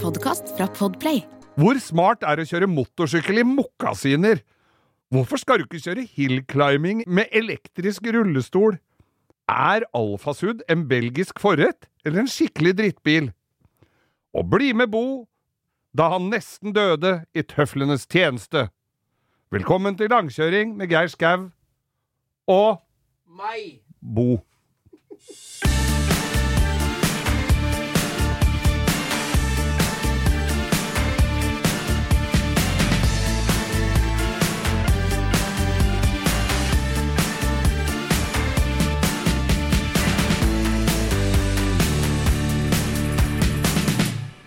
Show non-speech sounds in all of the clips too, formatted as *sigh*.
podkast fra Podplay. Hvor smart er det å kjøre motorsykkel i mokkasiner? Hvorfor skal du ikke kjøre hillclimbing med elektrisk rullestol? Er Alfasud en belgisk forrett eller en skikkelig drittbil? Og bli med Bo da han nesten døde i tøflenes tjeneste. Velkommen til langkjøring med Geir Skau og Meg! Bo.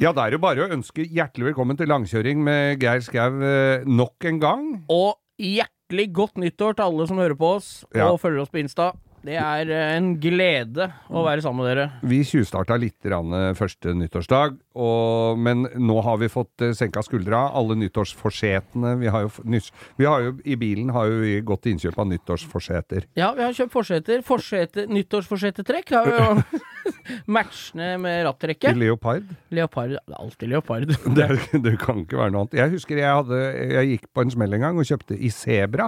Ja, da er det bare å ønske hjertelig velkommen til langkjøring med Geir Skau eh, nok en gang. Og hjertelig godt nyttår til alle som hører på oss Ja. og følger oss på Insta. Det er eh, en glede å være sammen med dere. Vi tjuvstarta litt eh, første nyttårsdag, og, men nå har vi fått eh, senka skuldra. Alle nyttårsforsetene vi har, jo, vi har jo I bilen har jo vi gått til innkjøp av nyttårsforseter. Ja, vi har kjøpt forseter. Forsete, nyttårsforsetetrekk har vi jo *laughs* matchende med rattrekket. Leopard. Leopard. Det er alltid leopard. *laughs* Det, det kan ikke være noe annet. Jeg husker jeg, hadde, jeg gikk på en smell en gang og kjøpte i sebra.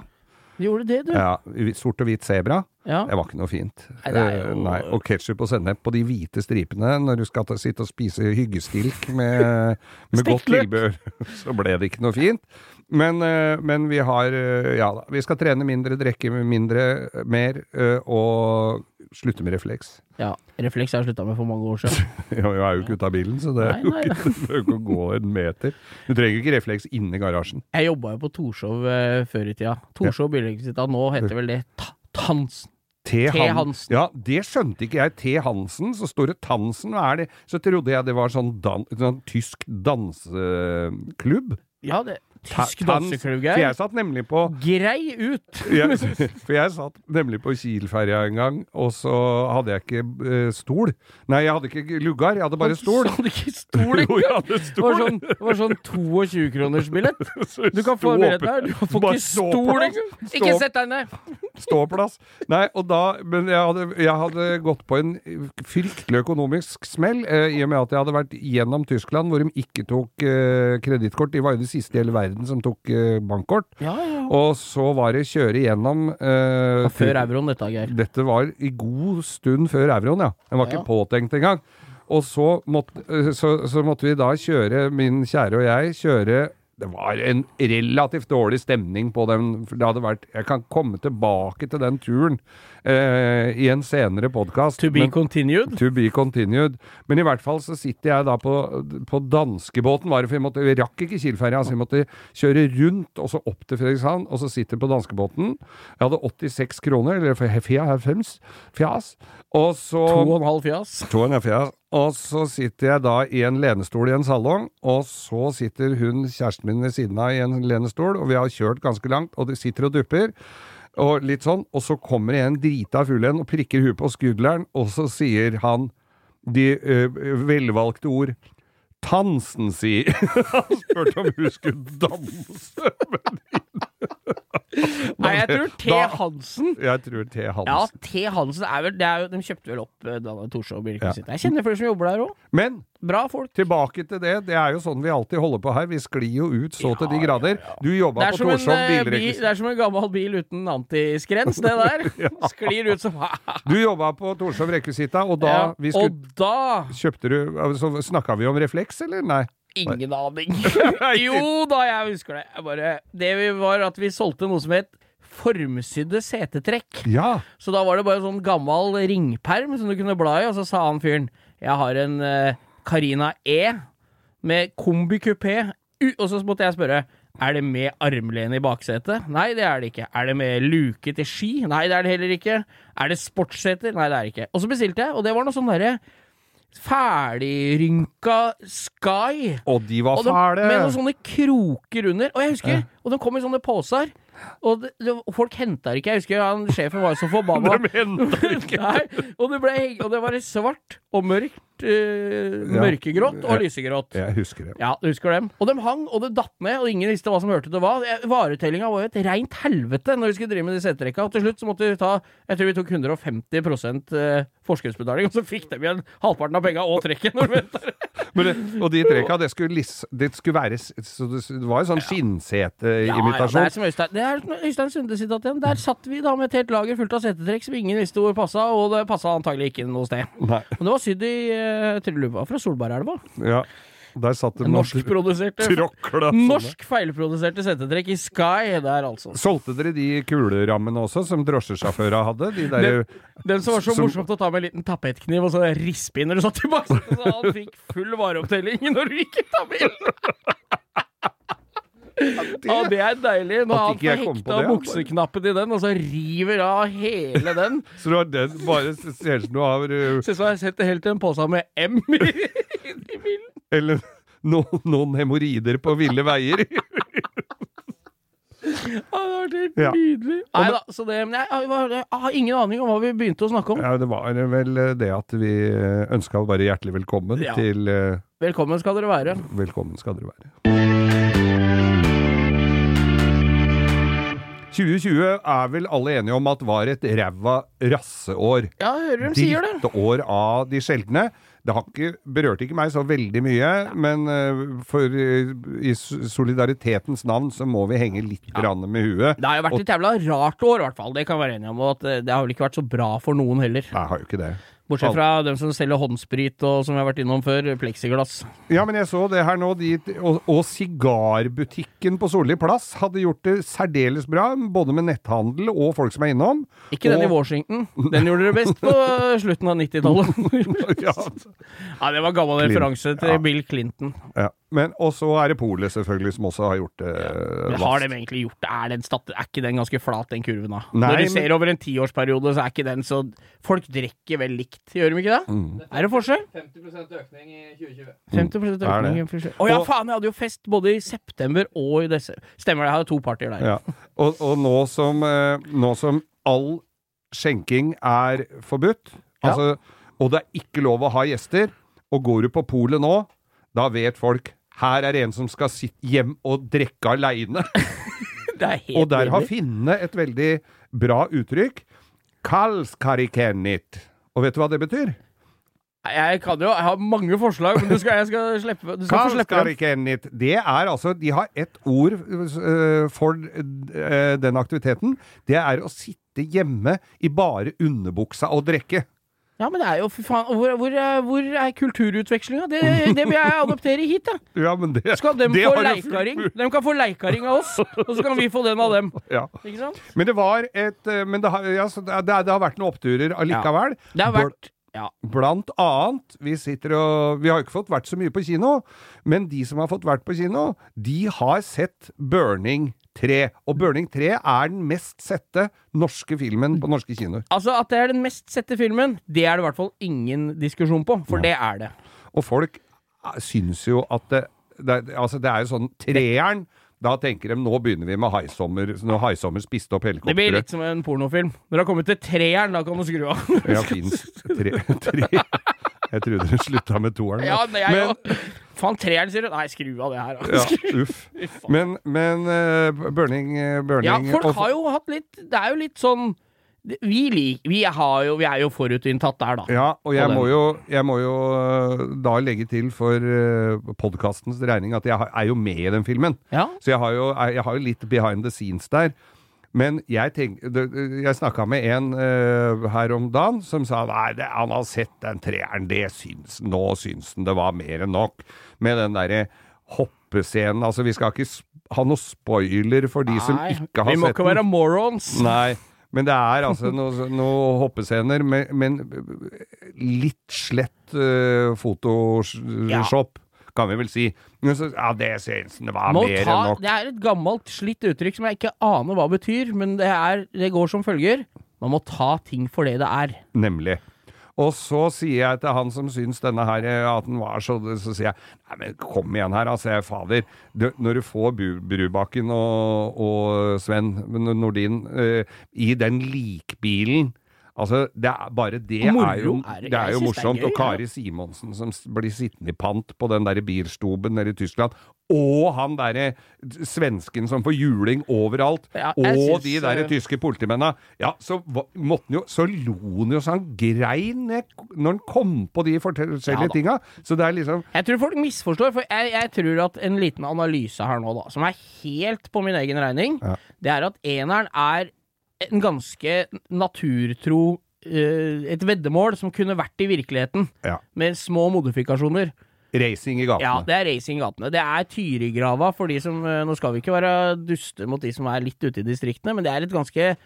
Gjorde det, du. Ja, sort og hvit sebra. Ja. Det var ikke noe fint. Nei, er jo- Eh, Nei, Og ketsjup og sennep på de hvite stripene når du skal sitte og spise hyggestilk med, med godt tilbør. tilbehør. *laughs* Så ble det ikke noe fint. Men, eh, men vi har eh, Ja da. Vi skal trene mindre, drikke mindre, mer, eh, og slutte med refleks. ja. Refleks har jeg slutta med for mange år siden. *laughs* Ja, Jeg er jo ikke ute av bilen, så det er Nei, jo ikke, *laughs* ikke å gå en meter. Du trenger ikke refleks inni garasjen. Jeg jobba jo på Torshov før i tida. Torshov Billedekvisitet. Nå heter vel det Tansen. T. T. Hansen. Ja, det skjønte ikke jeg. T. Hansen, så står det Tansen. Hva er det? Så trodde jeg det var sånn, dan sånn tysk danseklubb. Ja, det Tysk danseklubb, For Geir. jeg satt nemlig på Grei ut! *laughs* jeg, For jeg satt nemlig på Kiel-ferja en gang, og så hadde jeg ikke uh, stol. Nei, jeg hadde ikke lugar, jeg hadde bare *laughs* stol. Hadde ikke stol *laughs* Jo, engang! Det var sånn, det var sånn 22 kroners billett. Du kan få en billett der. Du får ikke stol engang! Ikke sett deg ned! Ståplass. Nei, og da Men jeg hadde, jeg hadde gått på en fryktelig økonomisk smell, eh, i og med at jeg hadde vært gjennom Tyskland, hvor de ikke tok eh, kredittkort. De var jo de siste i hele verden som tok eh, bankkort. Ja, ja. Og så var det kjøre gjennom eh, før euroen, dette, Geir. Dette var i god stund før euroen, ja. Den var ikke påtenkt engang. Og så måtte, eh, så, så måtte vi da kjøre, min kjære og jeg, kjøre det var en relativt dårlig stemning på den. for Det hadde vært, jeg kan komme tilbake til den turen eh, i en senere podkast. To be continued. To be continued. Men i hvert fall så sitter jeg da på, på danskebåten, var det, for jeg måtte, vi rakk ikke Kielferja, så vi måtte kjøre rundt og så opp til Fredrikshavn, og så sitter jeg på danskebåten. Jeg hadde 86 kroner, eller fjas, fjas, og så To og en halv fjas. To og en halv fjas. Og så sitter jeg da i en lenestol i en salong, og så sitter hun, kjæresten min ved siden av i en lenestol, og vi har kjørt ganske langt, og de sitter og dupper. Og litt sånn, og så kommer en drita full en og prikker huet på skulderen, og så sier han de ø, velvalgte ord Tansen, si. *laughs* Han spurte om hun skulle danse. *laughs* Nei, jeg tror T. Da- Hansen. Jeg tror T. Hansen. Ja, T. Hansen er vel det er jo, De kjøpte vel opp Danne Torshov og Birken ja. sitt. Jeg kjenner flere som jobber der òg. Men Bra folk. Tilbake til det. Det er jo sånn vi alltid holder på her. Vi sklir jo ut så til de Ja, grader. Du Det jobba på Torshov eh, det er som en gammel bil uten antiskrens, det der. *laughs* *laughs* Sklir ut som Du jobba på Torshov rekvisita, og da Ja, Og da kjøpte du altså, Snakka vi om refleks, eller? Nei. Ingen aning. *laughs* *laughs* jo da, jeg husker det. Jeg bare, det vi var at vi solgte noe som het formsydde setetrekk. Ja. Så da var det bare sånn gammel ringperm som du kunne bla i, og så sa han fyren Jeg har en eh, Carina E med kombi kupé, og så måtte jeg spørre er det med armlene i baksetet? Nei, det er det ikke. Er det med luke til ski? Nei, det er det heller ikke. Er det sportsseter? Nei, det er det ikke. Og så bestilte jeg, og det var noe sånn derre ferdigrynka Sky. Og de var Og de, fæle! med noen sånne kroker under. Og jeg husker, og de kom i sånne poser. Og, det, det, folk henta det ikke. Jeg husker han, sjefen var så forbanna. *laughs* De hentet *laughs* ikke. Nei, og det, ble, og det var svart og mørkt Uh, mørkegrått og lysegrått. Jeg husker det. Ja, du husker dem? Og de hang, og det datt ned, og ingen visste hva som hørte til hva. Eh, Varetellinga var jo et reint helvete når vi skulle drive med de setetrekka, og til slutt så måtte vi ta Jeg tror vi tok 150 eh, forskuddsbetaling, og så fikk de igjen halvparten av penga og trekket når. *laughs* Men det, og de trekka, det skulle, det skulle være så det, var jo sånn skinnseteimitasjon. det er som Øystein, det er Øystein Sunde sitat igjen. Der satt vi da med et helt lager fullt av setetrekk som ingen visste hvor passa, og det passa antagelig ikke noe sted. Nei. Men det var sydd i uh, Trylluva fra Solbergelva. Ja. Der satt det Norskproduserte tråkla. Norsk feilproduserte settetrekk i Sky der, altså. Solgte dere de kulerammene også, som drosjesjåføra hadde? De der, Den som var så Som- morsomt å ta med en liten tapetkniv og så rispe inn når du satt i baksetet, så han fikk full vareopptelling når du gikk ut av bilen. Ja, det er deilig. Når han får hekta bukseknappen i den, og så river av hele den. *laughs* så du har den bare ser ut som du har uh, Ser ut som jeg setter helt til en pose med M i, i bilen. Eller *laughs* noen, noen hemoroider på ville veier. *laughs* Ja, det var helt Ja. nydelig. Nei da, så det jeg, jeg, har ingen aning om hva vi begynte å snakke om. Ja, det var vel det at vi ønska å være hjertelig velkommen Ja. til uh, Velkommen skal dere være. Velkommen skal dere være. 2020 er vel alle enige om at var et ræva rasseår. Ja, jeg hører de sier det. Drittår av de sjeldne. Det har ikke, berørte ikke meg så veldig mye, men eh, for eh, i solidaritetens navn så må vi henge litt grann med huet. Det har jo vært et jævla rart år, i hvert fall. Det kan være enige om. Og at eh, det har vel ikke vært så bra for noen heller. Jeg har jo ikke det. Bortsett fra dem som selger håndsprit og som vi har vært innom før, pleksiglass. Ja, men jeg så det her nå. De, og, og sigarbutikken på Solli plass hadde gjort det særdeles bra, både med netthandel og folk som er innom. Ikke den i Washington. Den gjorde dere best på *laughs* slutten av 90-tallet. *laughs* ja, ja, det var gammel Clint- referanse til Ja. Bill Clinton. ja. Men Og så er det Polet, selvfølgelig, som også har gjort det. Men har de egentlig gjort det? Er, den stat er ikke den ganske flat, den kurven, da? Nei, Når men- ser over en tiårsperiode, så er ikke den så Folk drikker vel likt, gjør de ikke det? Mm. Er det forskjell? 50% økning i 2020. 50 er økning. i forskjell. Å ja, faen! Jeg hadde jo fest både i september og i desember. Stemmer det, jeg hadde to partier der. Ja. Og, og nå, som, eh, nå som all skjenking er forbudt, Ja. altså, og det er ikke lov å ha gjester, og går du på polet nå, da vet folk her er det en som skal sitte hjem og drikke aleine. *laughs* Det helt Og der har finnene et veldig bra uttrykk. Kalskarikenit. Og vet du hva det betyr? Jeg kan jo, jeg har mange forslag, men du skal, jeg skal slippe Du skal få slippe. Kalskarikenit. Det er altså De har ett ord øh, for øh, den aktiviteten. Det er å sitte hjemme i bare underbuksa og drikke. Ja, men det er jo fy faen Hvor, hvor, er- hvor er kulturutvekslinga? Det, det vil jeg adoptere hit, da. Ja, men det Skal de få leikaring? De kan få leikaring av oss, og så kan vi få den av dem. Ja. Ikke sant? Men det var et øh, Men det har, ja, så det, det, har vært noen oppturer allikevel. Det har vært Ja. Blant annet, vi sitter og Vi har ikke fått vært så mye på kino, men de som har fått vært på kino, de har sett Burning 3. Og Burning 3 er den mest sette norske filmen på norske kinoer. Altså, at det er den mest sette filmen, det er det i hvert fall ingen diskusjon på, for det er det. Og folk eh, syns jo at det, det, altså det er jo sånn Treeren, da tenker de nå begynner vi med Haisommer, når Haisommer spiste opp Det blir litt som en pornofilm. Når det har kommet til treeren, da kan du skru av. Ja, fins tre, tre. *laughs* Jeg trodde hun slutta med toeren. Ja, men, jo Men- Faen, treeren sier du? Nei, skru av det her. da. Ja, uff. *laughs* Men, men uh, burning, eh, burning Ja, folk har jo hatt litt Det er jo litt sånn Vi, lik, vi, har jo, vi er jo forutinntatt der, da. Ja, og jeg må, jo, jeg må jo øh, da legge til for podkastens regning at jeg er jo med i den filmen. Ja. Så jeg har, jo, jeg har jo litt behind the scenes der. Men jeg, tenk, jeg snakka med en uh, her om dagen som sa nei, det, han har sett den treeren, det syns Nå syns han det var mer enn nok. Med den derre hoppescenen. Altså, vi skal ikke ha noe spoiler for de som ikke har sett den. vi må ikke være morons. Nei. Men det er altså noen noe hoppescener, men, men litt slett uh, Photoshop, kan vi vel si. Så, ja, det syns han det var Må mer ta, enn nok. det er et gammelt, slitt uttrykk som jeg ikke aner hva betyr, men det, er, det går som følger. Man må ta ting for det det er. Nemlig. Og så sier jeg til han som syns denne her, eh, at den var så Så sier jeg nei, men kom igjen her, altså. Jeg, fader. Du, når du får Bu Brubakken og, og Sven Nordin eh, i den likbilen Altså, det er, bare det er jo, det. er jo morsomt. og Kari Simonsen som blir sittende i pant på den der bilstuben nede i Tyskland. Og han derre svensken som får juling overalt. Ja, og de der eh, tyske politimennene. Ja, så måtte han jo Så lo han jo så han grein når han kom på de forskjellige Ja tinga. Så det er liksom Jeg tror folk misforstår, for jeg, jeg tror at en liten analyse her nå, da, som er helt på min egen regning, Ja. det er at eneren er en ganske naturtro eh, Et veddemål som kunne vært i virkeligheten, Ja. med små modifikasjoner. racing i gatene. Ja, det er racing i gatene. Det er Tyrigrava for de som eh, Nå skal vi ikke være duste mot de som er litt ute i distriktene, men det er et ganske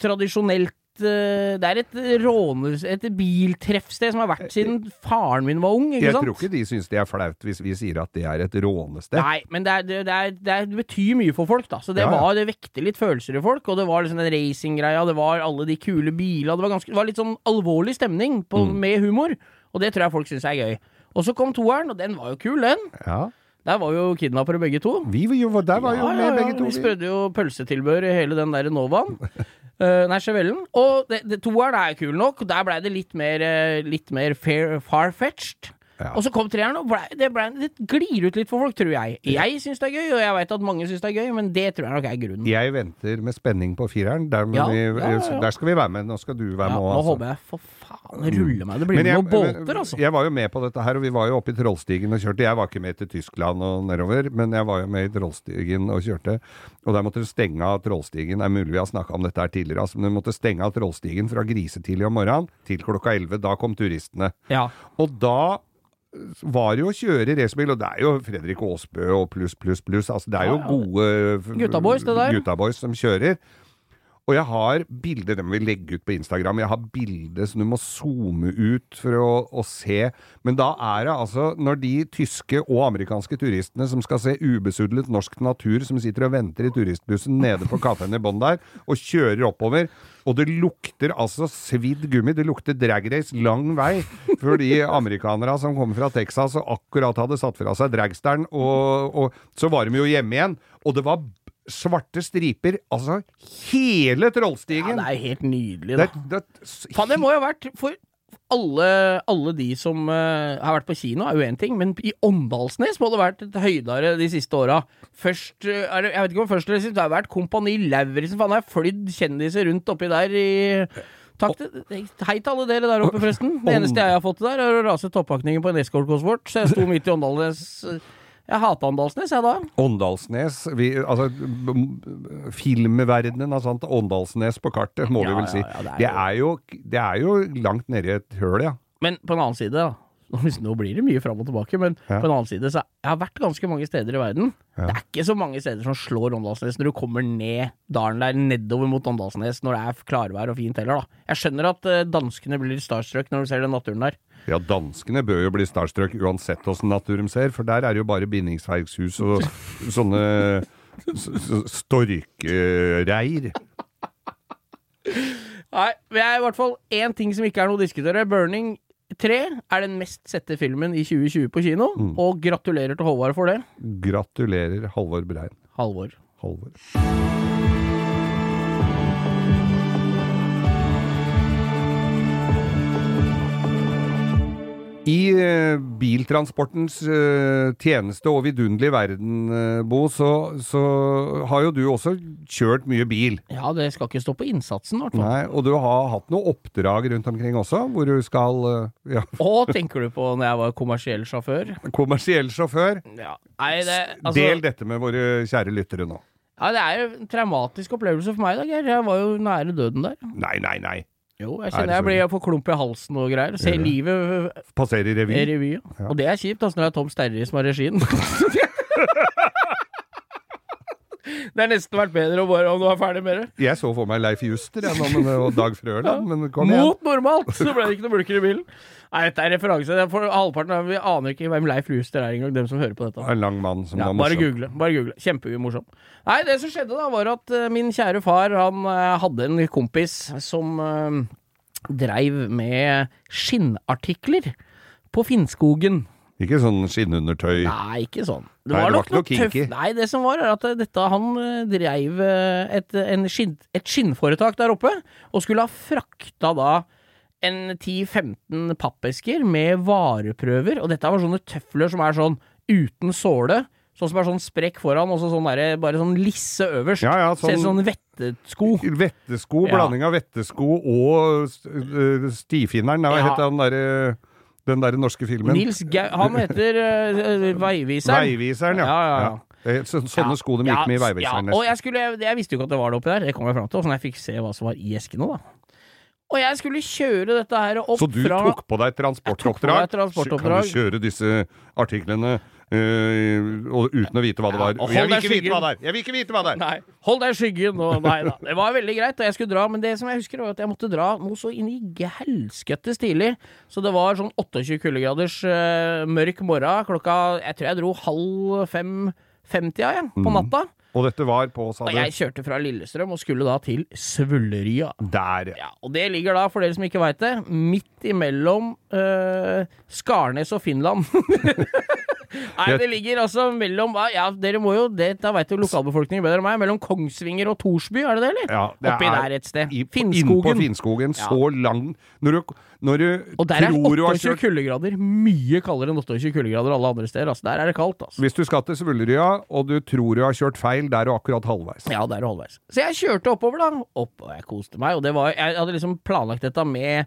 tradisjonelt Det er et råne... Et biltreffsted som har vært siden faren min var ung, ikke Jeg sant? tror ikke de syns det er flaut hvis vi sier at det er et rånested. Nei, men det, er, det, er, det, er, det betyr mye for folk, da. Så det, Ja, ja. var, det vekte litt følelser i folk. Og det var liksom den racinggreia, det var alle de kule bilene. Det var, ganske, det var litt sånn alvorlig stemning på, Mm. med humor. Og det tror jeg folk syns er gøy. Og så kom toeren, og den var jo kul, den. Ja. Der var jo kidnappere begge to. Vi var jo, der var jo Ja, med begge to. Vi vi. sprødde jo pølsetilbør i hele den der Novaen. *laughs* Uh, nei, Chevellen. Og det, det, toeren er kul nok. Der blei det litt mer, eh, litt mer far-fetched. Ja. Og så kom treeren, og ble, det, ble, det glir ut litt for folk, tror jeg. Jeg syns det er gøy, og jeg veit at mange syns det er gøy, men det tror jeg nok er grunnen. Jeg venter med spenning på fireren. Der, Ja, vi, der skal vi være med. Nå skal du være med nå altså. håper jeg for faen ruller meg. Det blir jeg, noen båter, altså. jeg var jo med på dette her, og vi var jo oppe i Trollstigen og kjørte. Jeg var ikke med til Tyskland og nedover, men jeg var jo med i Trollstigen og kjørte. Og der måtte du stenge av Trollstigen. Det er mulig vi har snakka om dette her tidligere, altså, men du måtte stenge av Trollstigen fra grisetidlig om morgenen til klokka 11. Da kom turistene. Ja. Og da var jo å kjøre racerbil, og det er jo Fredrik Aasbø og pluss, pluss, pluss. Altså, det er jo Ja, ja. gode gutta boys, det der. guttaboys som kjører. Og jeg har bilder, det må vi legge ut på Instagram. Jeg har bilder som du må zoome ut for å, å se. Men da er det altså, når de tyske og amerikanske turistene som skal se ubesudlet norsk natur, som sitter og venter i turistbussen nede på kafeen i bånn der, og kjører oppover, og det lukter altså svidd gummi, det lukter dragrace lang vei, for de amerikanere som kommer fra Texas og akkurat hadde satt fra seg dragsteren, og, og så var de jo hjemme igjen, og det var svarte striper, altså hele Trollstigen! ja, det er helt nydelig, da. det, det, Faen, det må jo ha vært for alle, alle de som uh, har vært på kino, er jo én ting, men i Åndalsnes må det ha vært et høydere de siste åra. Først uh, er det, Jeg vet ikke om først eller sist, det har vært Kompani Lauritzen. Faen, det har flydd kjendiser rundt oppi der i Takk til, Hei til alle dere der oppe, forresten. Det eneste jeg har fått der, er å rase toppakningen på en eskortkost så jeg sto midt i Åndalsnes. Jeg hata Åndalsnes, jeg da. Åndalsnes vi, Altså, filmverdenen har sånt Åndalsnes på kartet, må vi vel si. ja, ja, det, er jo, det er jo langt nedi et høl, ja. Men på en annen side, da. Nå blir det mye fram og tilbake, men Ja. på en annen side så Jeg har vært ganske mange steder i verden. Ja. Det er ikke så mange steder som slår Åndalsnes når du kommer ned dalen der, nedover mot Åndalsnes, når det er klarvær og fint heller, da. Jeg skjønner at eh, danskene blir starstruck når de ser den naturen der. Ja, danskene bør jo bli starstruck uansett åssen natur de ser, for der er det jo bare bindingsverkshus og *laughs* sånne storkereir. Nei, det er i hvert fall én ting som ikke er noe å diskutere. Burning 3 er den mest sette filmen i 2020 på kino, og gratulerer til Håvard for det. Gratulerer, Halvor Brein. Halvor. Halvor. I eh, biltransportens eh, tjeneste og vidunderlige verden, eh, Bo, så, så har jo du også kjørt mye bil. Ja, det skal ikke stå på innsatsen, i hvert fall. Nei, og du har hatt noen oppdrag rundt omkring også, hvor du skal ja, Og tenker du på når jeg var kommersiell sjåfør? kommersiell sjåfør. Ja. Nei, det altså, Del dette med våre kjære lyttere nå. Ja, det er jo en traumatisk opplevelse for meg, da, Geir. Jeg var jo nære døden der. Nei, nei, nei. Jo, jeg Er kjenner jeg blir jeg får klump i halsen og greier. Ser livet Passerer i revy. revy. Ja. Og det er kjipt, altså, når det er Tom Sterry som har regien. *laughs* *laughs* det er nesten vært bedre om du er ferdig med det. Jeg så for meg Leif Juster ja, men, og Dag Frøland, men kom igjen. Mot normalt! Så ble det ikke noe bulker i bilen. *laughs* Nei, dette er referanse. Det er For halvparten av Vi aner ikke hvem Leif Juster er engang, dem som hører på dette. En lang mann som Ja, var bare google. bare google. Kjempemorsom. Nei, det som skjedde da, var at uh, min kjære far han uh, hadde en kompis som uh, dreiv med skinnartikler på Finnskogen Ikke sånn skinnundertøy. Nei, ikke sånn. Det Nei, var det var nok ikke noe tøff. Nei, det som var, er at dette Han eh, dreiv eh, et, en skinn, et skinnforetak der oppe, og skulle ha frakta da en 10-15 pappesker med vareprøver, og dette var sånne tøfler som er sånn uten såle. Sånn som er sånn sprekk foran, og så sånn der, bare sånn lisse øverst. Ja, ja, Ser ut sånn sånn vettesko. Vettesko, Ja. blanding av vettesko og stifinneren. Hva Ja. het den derre den der norske filmen? Nils Gau... Han heter uh, Veiviseren. Veiviseren, ja. Ja, ja, ja. Eh, Så, sånne Ja, sko de gikk med i Veiviseren. Ja, og jeg, skulle, jeg visste jo ikke at det var det oppi der, det kom jeg fram til, og sånn jeg fikk se hva som var i eskene, da. Og jeg skulle kjøre dette her opp Så du fra tok på deg et transportoppdrag? Kan du kjøre disse artiklene eh, og, uten å vite hva det var? Ja, jeg vil ikke vite hva det er! Jeg vil ikke vite hva det er! Nei, hold deg i skyggen og Nei da. Det var veldig greit, og jeg skulle dra, men det som jeg husker, var at jeg måtte dra noe så inn i helskøtte stilig. Så det var sånn 28 kuldegraders uh, mørk morgen klokka Jeg tror jeg dro halv fem-femtida, jeg, på natta. natta. Og dette var på, sa du? jeg kjørte fra Lillestrøm og skulle da til Svulleria Der, Ja, og det ligger da, for dere som ikke veit det, midt imellom uh, Skarnes og Finland. *laughs* Nei, det ligger altså mellom Ja, dere må jo det, Da veit jo lokalbefolkningen bedre enn meg. Mellom Kongsvinger og Torsby, er det det, eller? Ja, det Oppi er der et sted. i- Innpå Finnskogen. Finnskogen. Ja. Så lang Når du, når du Og der er tror du har 28 kjørt kuldegrader mye kaldere enn 28 kuldegrader alle andre steder. Altså, der er det kaldt, altså. Hvis du skal til Svullerøya, og du tror du har kjørt feil, der er du akkurat halvveis. Ja, der er du halvveis. Så jeg kjørte oppover, da. Opp, og jeg koste meg. Og det var, jeg hadde liksom planlagt dette med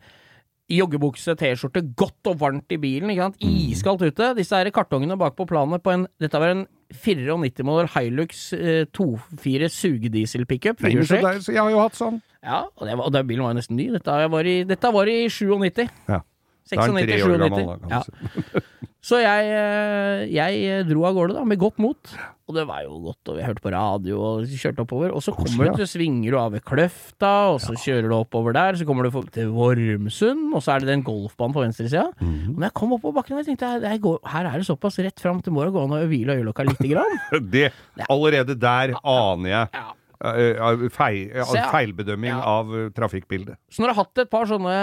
joggebukse, T-skjorte, godt og varmt i bilen. ikke sant? Iskaldt ute. Disse her kartongene bak på planet på en Dette var en 94-modell Hilux eh, 24 sugediesel-pickup. Jeg har jo hatt sånn. Ja, og, det var, og den bilen var jo nesten ny. Dette var i, dette var i 97. Ja. Da er den 96, tre år 97. gammel, da, kan Ja. *laughs* du. Så jeg, eh, jeg dro av gårde da, med godt mot. Og det var jo godt, og vi hørte på radio og kjørte oppover. Og så kommer du til svinger du av ved Kløfta, og så kjører du oppover der. Så kommer du til Vormsund, og så er det den golfbanen på venstresida. Mhm. Og når jeg kom oppover bakken, jeg tenkte jeg, jeg går, her er det såpass rett fram til morgen, gå an å hvile øyelokka lite grann. *laughs* Det, allerede der aner jeg Ja. eh, eh, feil, eh, feilbedømming Ja. av eh, trafikkbildet. Så når jeg har hatt et par sånne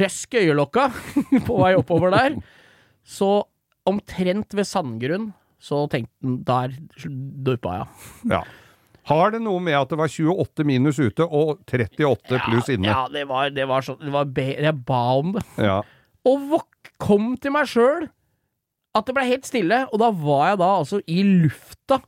røsk i øyelokka *laughs* på vei oppover der, så omtrent ved sandgrunn, så tenkte den der duppa jeg. Ja. Har det noe med at det var 28 minus ute og 38 pluss inne? Ja, det var, det var sånn det var be, Jeg ba om det. Ja. Og kom til meg sjøl at det ble helt stille, og da var jeg da altså i lufta.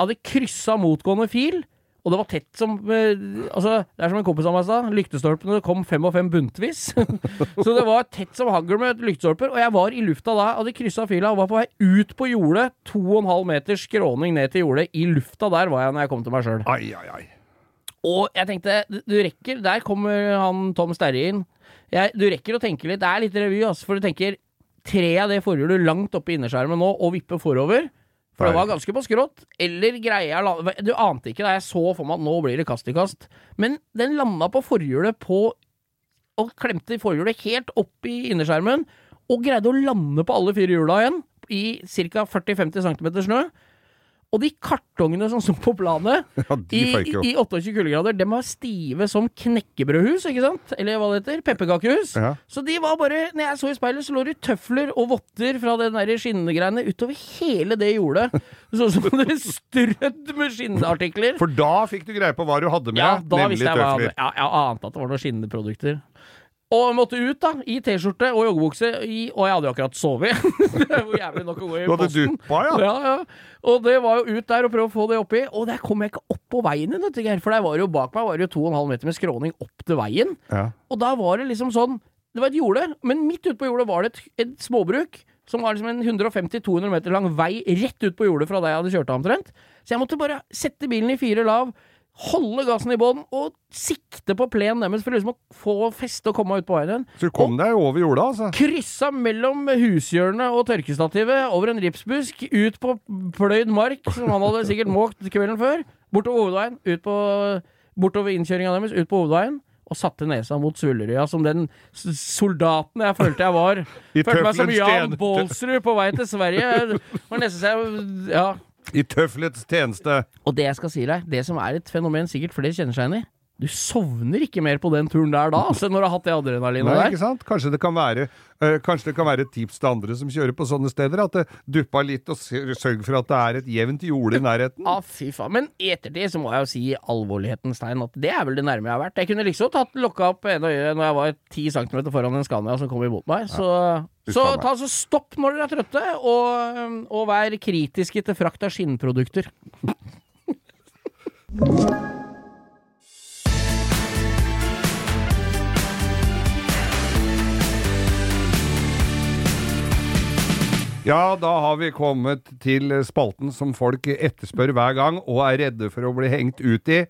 Hadde kryssa motgående fil, og det var tett som eh, Altså, det er som en kompis av meg sa, lyktestolpene kom fem og fem buntvis. *laughs* så det var tett som hagl med lyktestolper, og jeg var i lufta da, hadde kryssa fila og var på vei ut på jordet. To og en halv meters skråning ned til jordet. I lufta der var jeg når jeg kom til meg sjøl. Ai, ai, ai. Og jeg tenkte, du- rekker Der kommer han Tom Sterre inn. Jeg, du rekker å tenke litt. Det er litt revy, altså. For du tenker Tre av det forhjulet langt oppe i innerskjermen nå og vippe forover. For det var ganske på skrått. Eller greier la- Du ante ikke da jeg så for meg at nå blir det kast i kast. Men den landa på forhjulet på Og klemte forhjulet helt opp i innerskjermen. Og greide å lande på alle fire hjula igjen. I ca. 40-50 cm snø. Og de kartongene som sto på planet *laughs* Ja, i, i 28 kuldegrader, de var stive som knekkebrødhus, ikke sant? Eller hva det heter? Pepperkakehus. Ja. Så de var bare Når jeg så i speilet, så lå det tøfler og votter fra den der skinnegreiene utover hele det jordet. *laughs* Sånn som det strødd med skinnartikler. For da fikk du greie på hva du hadde med, Ja, da nemlig visste jeg jeg jeg ante at det var noen skinnende produkter. Og måtte ut, da, i T-skjorte og joggebukse, og jeg hadde jo akkurat sovet. *laughs* det var jævlig nok å gå i Du hadde posten. duppa, ja? Ja, ja. Og det var jo ut der og prøve å få det oppi. Og der kom jeg ikke opp på veien igjen. For der var jo bak meg var det jo 2,5 meter med skråning opp til veien. Ja. Og da var det liksom sånn Det var et jorde, men midt ute på jordet var det et, et småbruk. Som var liksom en 150-200 meter lang vei rett ut på jordet fra der jeg hadde kjørt av omtrent. Så jeg måtte bare sette bilen i fire lav, holde gassen i bånn og sikte på plenen deres for liksom å få feste og komme meg ut på veien igjen. Så du kom deg over jorda, altså? Kryssa mellom hushjørnet og tørkestativet, over en ripsbusk, ut på pløyd mark, som han hadde sikkert måkt kvelden før, bortover hovedveien, ut på, bortover innkjøringa deres, ut på hovedveien, og satte nesa mot Svullerøya som den soldaten jeg følte jeg var. Følte meg som Jan Baalsrud på vei til Sverige. Det var nesten så jeg Ja. I tøflets tjeneste. Og det jeg skal si deg, det som er et fenomen sikkert flere kjenner seg igjen i, Du sovner ikke mer på den turen der da, *laughs* altså, når du har hatt det adrenalinet der. ikke sant? Kanskje det kan være øh, Kanskje det kan være et tips til andre som kjører på sånne steder, at det duppa litt, og sørg for at det er et jevnt jorde i nærheten. Ja, fy faen. Men i ettertid så må jeg jo si i alvorlighetens tegn at det er vel det nærme jeg har vært. Jeg kunne liksom tatt lokka opp ene øyet når jeg var ti centimeter foran en Scania som kom imot meg. Så, så Uff a meg. ta så stopp når dere er trøtte, og, og vær kritiske til frakt av skinnprodukter. *laughs* Ja, da har vi kommet til spalten som folk etterspør hver gang, og er redde for å bli hengt ut i.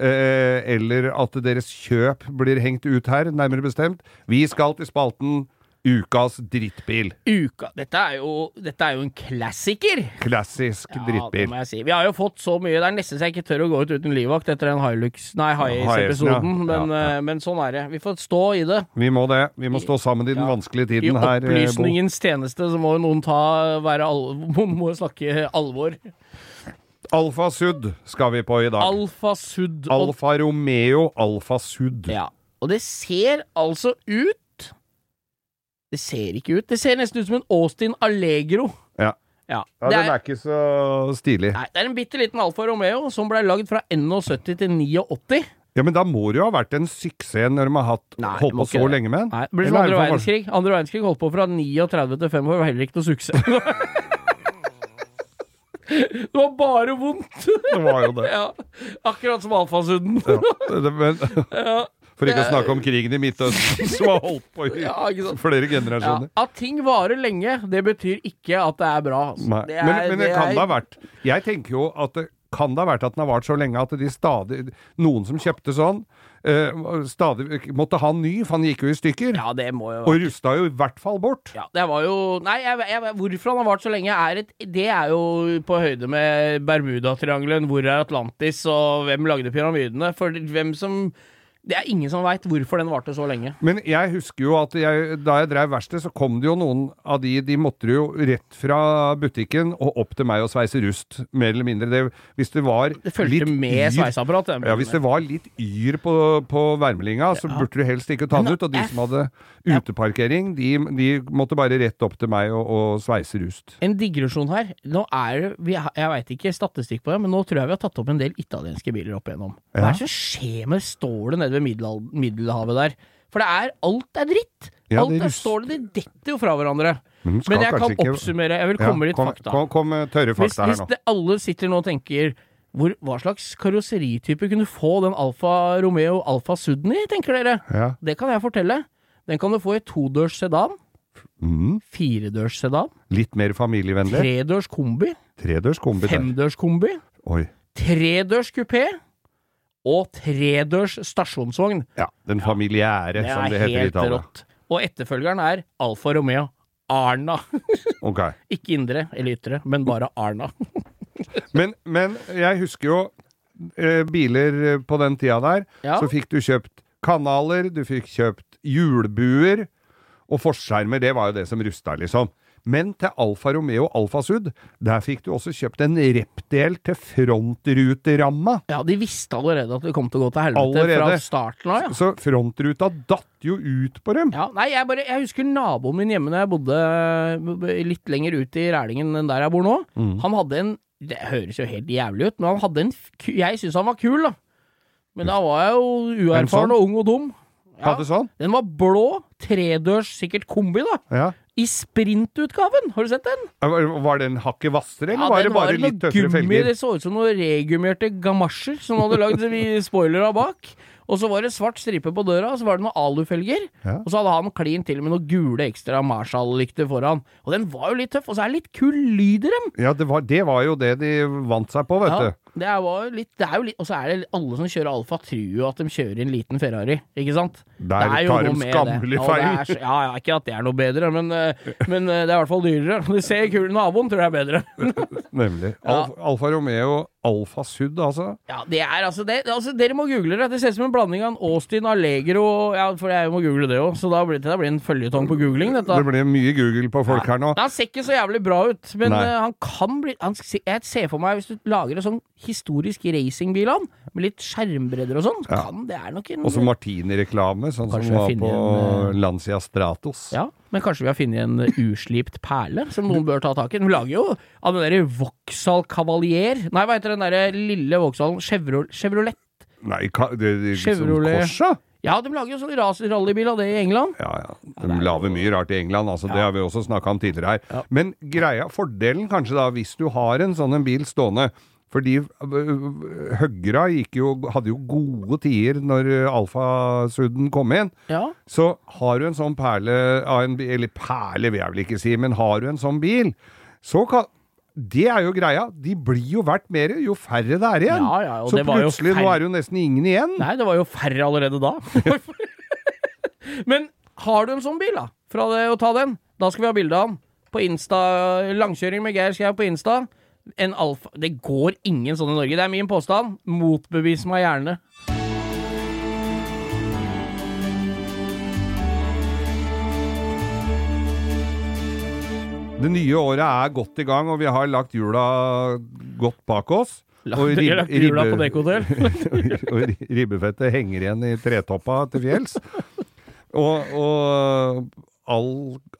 Eh, eller at deres kjøp blir hengt ut her, nærmere bestemt. Vi skal til spalten Ukas drittbil. Uka Dette er jo, dette er jo en klassiker! Klassisk Ja, det drittbil. må jeg si. Vi har jo fått så mye. Det er nesten så jeg ikke tør å gå ut uten livvakt etter den Hilux Nei, Hiace-episoden. Ja, Men, ja. ja. men sånn er det. Vi får stå i det. Vi må det. Vi må stå sammen i den vanskelige tiden her. I opplysningens opplysningens tjeneste så må jo noen ta være alvor, *laughs* må snakke alvor. Alfa Sud skal vi på i dag. Alfa Sud. Alfa Romeo Alfa Sud. Ja. Og det ser altså ut Det ser ikke ut. Det ser nesten ut som en Austin Allegro. Ja. Ja. Ja, den er, er ikke så stilig. nei, det er en bitte liten Alfa Romeo som ble lagd fra 71 til 89. Ja, Men da må det jo ha vært en suksess når de har hatt, Nei, holdt på så det. lenge med den. Nei, det blir som Eller andre verdenskrig. Andre verdenskrig holdt på fra 39 til 5 år, var heller ikke noe suksess. *laughs* det var bare vondt. Det var jo det. ja. Akkurat som alfasudden. Ja, det men, ja. For ikke å snakke om krigen i Midtøsten, *laughs* som har holdt på i Ja, flere generasjoner. Ja, at ting varer lenge, det betyr ikke at det er bra. altså. Det er- men, men det, kan er- da ha vært Jeg tenker jo at det kan det ha vært at den har vart så lenge at de stadig Noen som kjøpte sånn, eh, stadig måtte ha en ny, for han gikk jo i stykker. Ja, det jo Og rusta jo i hvert fall bort. ja, det var jo Nei, jeg, jeg, hvorfor han har vart så lenge, er et, det er jo på høyde med Bermudatriangelen. Hvor er Atlantis, og hvem lagde pyramidene? For hvem som Det er ingen som veit hvorfor den varte så lenge. Men jeg husker jo at jeg, da jeg drev verksted, så kom det jo noen av de De måtte jo rett fra butikken og opp til meg og sveise rust, mer eller mindre. Det, hvis det var Det litt med sveiseapparat. Ja, Hvis det var litt yr på, på værmeldinga, så burde du helst ikke ta den ut. Og de som hadde uteparkering, de, de måtte bare rett opp til meg og, og sveise rust. En digresjon her. Nå er det Jeg veit ikke statistikk på det, men nå tror jeg vi har tatt opp en del italienske biler opp igjennom. Hva er det som skjer med Står det nede ved Middelhavet der? For det er Alt er dritt! Ja, alt er, står det, de detter jo fra hverandre. Men, Men jeg kan oppsummere. Jeg vil komme ja, litt kom, fakta. Kom, kom tørre tørre Hvis, fakta her hvis nå. det, alle sitter nå og tenker hvor, hva slags karosseritype kunne få den Alfa Romeo Alfa Sudden i, tenker dere? Ja. Det kan jeg fortelle. Den kan du få i todørs sedan, Mm, firedørs sedan, litt mer familievennlig. tredørs kombi, Tredørs kombi femdørs kombi, Oi. tredørs kupé og tredørs stasjonsvogn. Ja, den familiære, Det som det heter i Italia. rått. Og etterfølgeren er Alfa Romeo Arna. *laughs* okay. Ikke indre eller ytre, men bare Arna. *laughs* Men, men jeg husker jo eh, biler på den tida der. Ja. Så fikk du kjøpt kanaler, du fikk kjøpt hjulbuer, og forskjermer, det var jo det som rusta, liksom. Men til Alfa Romeo Alfa Sud, der fikk du også kjøpt en rep-del til frontruteramma. Ja, de visste allerede at det kom til å gå til helvete Allerede. fra starten av, ja. Så frontruta datt jo ut på dem. Ja, nei, jeg, bare, jeg husker naboen min hjemme da jeg bodde litt lenger ute i Rælingen enn der jeg bor nå. Mm. Han hadde en Det høres jo helt jævlig ut, men han hadde en Jeg syns han var kul, da. Men da var jeg jo uerfaren sånn? og ung og dum. Ja. Sånn? Den var blå, tredørs, sikkert kombi, da. Ja. I sprintutgaven! Har du sett den? Var den hakket hvassere, eller Ja, var det bare litt tøffere gummi, felger? Det så ut som noen regummerte gamasjer som hadde lagd spoilere bak. Og så var det svart stripe på døra, og så var det noen alufelger. Ja. Og så hadde han klin til med noen gule ekstra Marshall-lykter foran. Og den var jo litt tøff, og så er det litt kul lyd i dem. Ja, det var, det var jo det de vant seg på, vet Ja, du. Det er jo litt, det er jo litt Og så er det alle som kjører Alfa, tror jo at de kjører en liten Ferrari, ikke sant? Der Det er jo tar de skammelig feil. Ja, ja, ikke at det er noe bedre, men, eh, men eh, det er i hvert fall dyrere. *laughs* Du ser kulen Naboen tror jeg er bedre. *laughs* Nemlig. *laughs* Ja. Alfa, Alfa Romeo Alfa Sud, altså. Ja, det er altså, det, altså Dere må google det. Det ser ut som en blanding av en Austin Allegro Ja, for jeg må google det òg, så da blir det, det blir en føljetong på googling, dette. Det blir mye Google på folk her nå. Han ser ikke så jævlig bra ut, men Nei. eh, han kan bli han, Jeg ser for meg, hvis du lager det sånn historisk racingbilene, med litt skjermbredder og sånn, Ja. kan det er nok en Også Martini-reklame, sånn som var på en, Lancia Stratos. Ja, men kanskje vi har funnet en uslipt perle som noen bør ta tak i. Hun lager jo av den derre Vauxhall Cavalier Nei, hva heter den derre lille Vauxhallen? Chevrolet? Chevrolet? Nei, det, det, Chevrolet. Corsa? Ja, de lager jo sånn ras- rallybil av det i England. Ja, ja. De lager mye rart i England, altså. Det har vi også snakka om tidligere her. Ja. Men greia, fordelen kanskje da, hvis du har en sånn en bil stående fordi øh, Høgra jo, hadde jo gode tider når Alfasudden kom inn. Ja. Så har du en sånn perle en Eller perle vil jeg vel ikke si, men har du en sånn bil, så kan det er jo greia. De blir jo verdt mer jo færre det er igjen. Ja, ja, og så det var jo plutselig, nå er det jo nesten ingen igjen. Nei, det var jo færre allerede da. *laughs* Men har du en sånn bil, da, fra det å ta den, da skal vi ha bilde av den. På Insta, langkjøring med Geir Skau på Insta. En alfa Det går ingen sånn i Norge. Det er min påstand. Motbevis meg gjerne. Det nye året er godt i gang, og vi har lagt jula godt bak oss. Og rib- jula på dekkhotell. *laughs* og ribbefettet henger igjen i tretoppa til fjells. Og, og all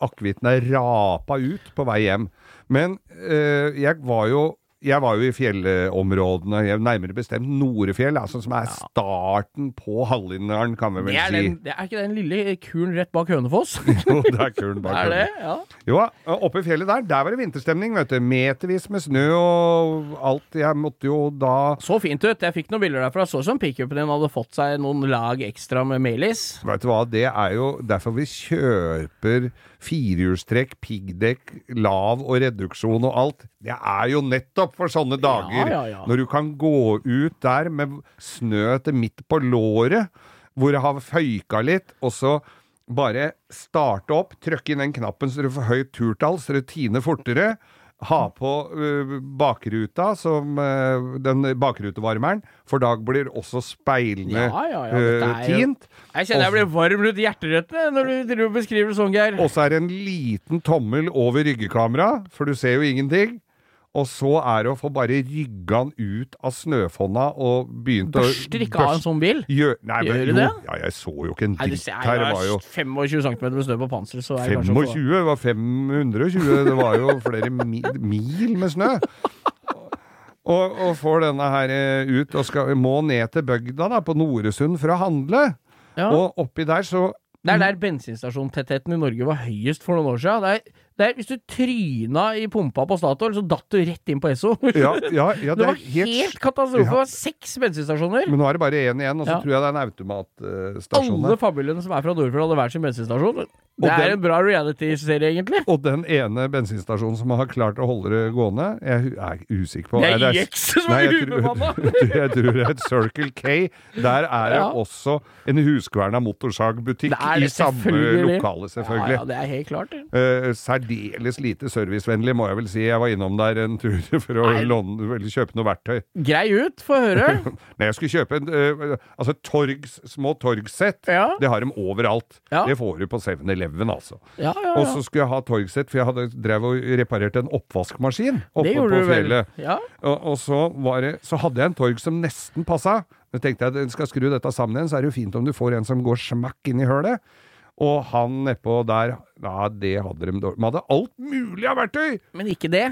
akevitten er rapa ut på vei hjem. Men eh, jeg var jo jeg var jo i fjellområdene, nærmere bestemt Norefjell, altså, som er starten på Hallingdalen, kan vi vel Det er, si. den, det er ikke den lille kuren rett bak Hønefoss? *laughs* Jo, det er kuren bak? *laughs* Hønefoss. Ja. Jo, oppe i fjellet der, der var det vinterstemning, vet du. Metervis med snø og alt. Jeg måtte jo da Så fint ut. Jeg fikk noen bilder derfra. Så ut som pickupen din hadde fått seg noen lag ekstra med melis. Vet du hva, det er jo derfor vi kjøper firehjulstrekk, piggdekk, lav og reduksjon og alt. Det er jo nettopp for sånne dager. ja, ja. Når du kan gå ut der med snø til midt på låret, hvor det har føyka litt, og så bare starte opp, trykke inn den knappen så du får høyt turtall, så det tiner fortere. Ha på uh, bakruta, som uh, den bakrutevarmeren, for da blir også speilende Ja, ja, ja, er tint. Jeg kjenner jeg blir varm rundt hjerterøttene når du og beskriver det sånn, Geir. Og så er det en liten tommel over ryggekamera, for du ser jo ingenting. Og så er det å få bare rygga den ut av snøfonna og begynt å Børster ikke av en sånn bil? Gjør, nei, men, Gjør du det? Ja, jeg så jo ikke en dritt her. Det var jo 25 cm med snø på panseret, så er det kanskje 25, det var 520, det var jo flere mil med snø. Og, og får denne her eh, ut, og skal, må ned til bygda da, på Noresund for å handle. Ja. Og oppi der så Det er der bensinstasjontettheten i Norge var høyest for noen år siden. Det er, er, hvis du tryna i pumpa på Statoil, så datt du rett inn på Esso. Ja, ja, ja det *laughs* det var er helt helt katastrofe. Det var seks bensinstasjoner. Men nå er det bare én igjen, og så tror jeg det er en automatstasjon Alle familiene som er fra Nordfjord, hadde hver sin bensinstasjon. Det er den- en bra reality-serie, egentlig. Og den ene bensinstasjonen som har klart å holde det gående, jeg er usikker på Det er IX som er ubemanna. *laughs* Jeg tror det er et Circle K. Der er det også en Huskverna motorsagbutikk er i samme lokale, selvfølgelig. Ja, det er helt klart. det. Særdeles lite servicevennlig, må jeg vel si. Jeg var innom der en tur *laughs* for å låne, kjøpe noe verktøy. Grei ut, få høre. *laughs* Nei, jeg skulle kjøpe en, eh, altså torgs, små torgsett. Ja. Det har de overalt. Ja. Det får du på 7-Eleven, altså. Ja, ja, Og så skulle jeg ha torgsett, for jeg hadde drev og reparerte en oppvaskmaskin oppe Det på fjellet. Ja. Og, og så, var det, så hadde jeg en torg som nesten passa. Så tenkte jeg at skal skru dette sammen igjen, så er det jo fint om du får en som går smakk inn i hølet. Og han nedpå der, ja, det hadde de dårlig. De hadde alt mulig av verktøy! Men ikke det.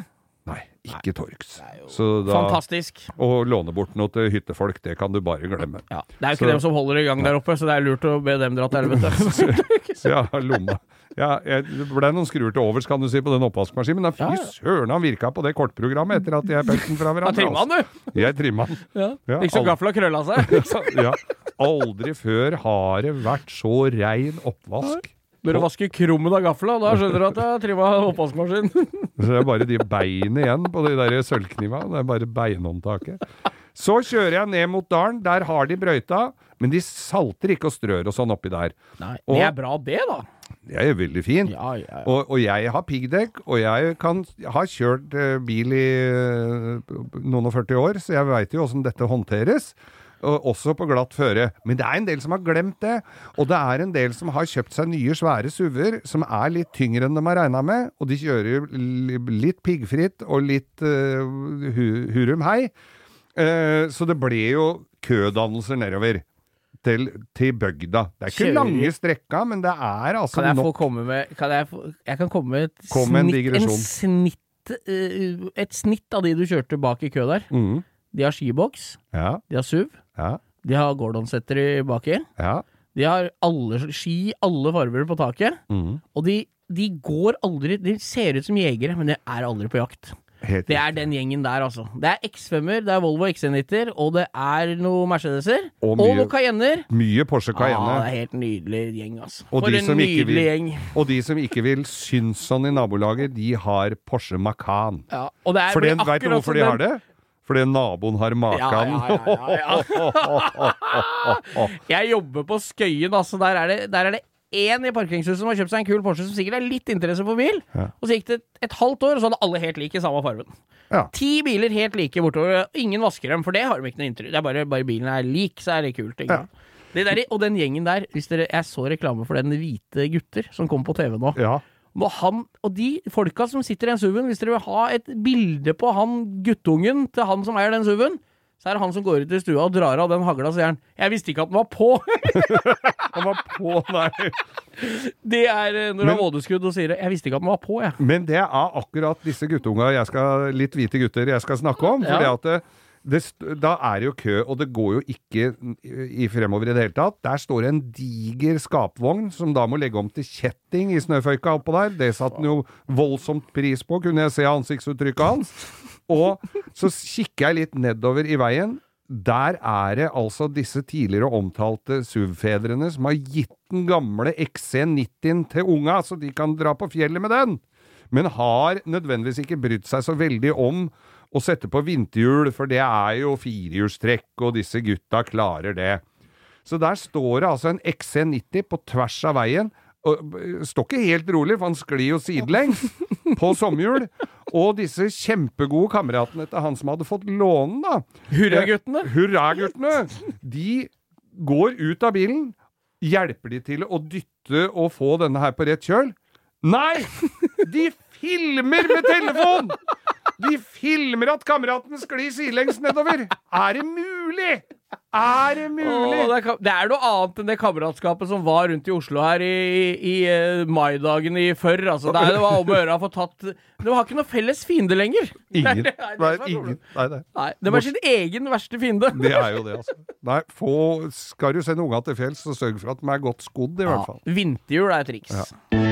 Nei, ikke Torx Så da, Fantastisk. å låne bort noe til hyttefolk, det kan du bare glemme. Ja. Det er jo ikke Så- dem som holder i gang der oppe, så det er lurt å be dem dra til helvete. *laughs* Ja, lomma. Ja, det ble noen skruer til overs, kan du si, på den oppvaskmaskinen, men da fy søren han virka på det kortprogrammet etter at jeg pekte den fra hverandre. hverandre. trimma den, altså. du! Jeg trimma den. Ja. Ja, Ikke så gafla krølla seg. *laughs* ja. Aldri før har det vært så rein oppvask. Når du vasker krummen av gafla, da skjønner du at jeg har trimma oppvaskmaskinen. *laughs* Så det er bare de beinene igjen på de der sølvkniva. Det er bare beinhåndtaket. Så kjører jeg ned mot dalen. Der har de brøyta, men de salter ikke og strør og sånn oppi der. Nei, Og- det er bra, det, da. Det er jo veldig fint. Ja, ja, ja. Og, og jeg har piggdekk, og jeg kan, har kjørt eh, bil i eh, noen og 40 år, så jeg veit jo åssen dette håndteres. Og også på glatt føre. Men det er en del som har glemt det. Og det er en del som har kjøpt seg nye, svære SUV-er som er litt tyngre enn de har regna med. Og de kjører li- litt piggfritt og litt uh, hu hurum hei. Uh, så det ble jo kødannelser nedover. Til, til bygda. Det er ikke Kjører- lange strekka, men det er altså Kan jeg få komme med Kan jeg, få, jeg kan komme med et Kom med en snitt, snitt eh, Et snitt av de du kjørte bak i kø der. Mm. De har skiboks, Ja, de har SUV, ja, de har Gordon-setter i baki. ja. De har alle ski, alle farger på taket. Mm. Og de, de går aldri De ser ut som jegere, men de er aldri på jakt. Det er den gjengen der, altså. Det er X5-er, det er Volvo XC90-er, og det er noe Mercedeser. Og Og, mye- noe Cayenner. Mye Porsche Cayenne. Ja, det er helt nydelig gjeng, altså. Og For en nydelig vil- gjeng. Og de som ikke vil synes sånn i nabolaget, de har Porsche Macan. Ja, og det er, For den, vet du hvorfor de har det? Fordi naboen har Ja, Macan. ja, ja, ja, *laughs* Jeg jobber på Skøyen, altså. Der er det, der er det én i parkeringshuset som har kjøpt seg en kul Porsche som sikkert er litt interesse for bil. Ja. Og så gikk det et, et halvt år, og så hadde alle helt like samme fargen. Ja. Ti biler helt like bortover. Ingen vasker dem, for det har de ikke noe inntrykk. Det er bare, bare bilen er lik, så er det kult. Ikke? Ja. Det der, og den gjengen der, hvis dere, jeg så reklame for den hvite gutter som kom på TV nå. ja. Han, og de folka som sitter i den SUV-en, hvis dere vil ha et bilde på han guttungen til han som eier den SUV-en, så er det han som går ut i stua og drar av den hagla, sier han. 'Jeg visste ikke at den var på'. *laughs* Han var på, nei. Det er eh, når du har vådeskudd og sier det. 'Jeg visste ikke at den var på', jeg. Men det er akkurat disse guttunga jeg skal, litt hvite gutter jeg skal snakke om. Fordi at det, det, da er det jo kø, og det går jo ikke i fremover i det hele tatt. Der står det en diger skapvogn som da må legge om til kjetting i snøføyka oppå der. Det satte han jo voldsomt pris på, kunne jeg se ansiktsuttrykket hans. Og så kikker jeg litt nedover i veien. Der er det altså disse tidligere omtalte SUV-fedrene som har gitt den gamle XC90-en til unga, så de kan dra på fjellet med den men har nødvendigvis ikke brydd seg så veldig om å sette på vinterhjul, for det er jo firehjulstrekk, og disse gutta klarer det. Så der står det altså en XC90 på tvers av veien. Og øh, står ikke helt rolig, for han sklir jo sidelengs *laughs* på sommerhjul. Og disse kjempegode kameratene til han som hadde fått låne, da. Hurraguttene. Hurraguttene! De går ut av bilen, hjelper de til å dytte og få denne her på rett kjøl. Nei! De filmer med telefon! De filmer at kameraten sklir sidelengs nedover! Er det mulig?! Er det mulig?! Åh, det, er, det er noe annet enn det kameratskapet som var rundt i Oslo her i, i, i maidagen i før. Altså. Det, er, det var om å gjøre å få tatt De har ikke noe felles fiende lenger. Ingen. Er det Nei, ingen. Nei, nei. Nei, det var sin egen verste fiende. Det er jo det, altså. Nei, få, skal du sende unga til fjells, så sørg for at de er godt skodd, i hvert fall. Vinterhjul er triks. Ja.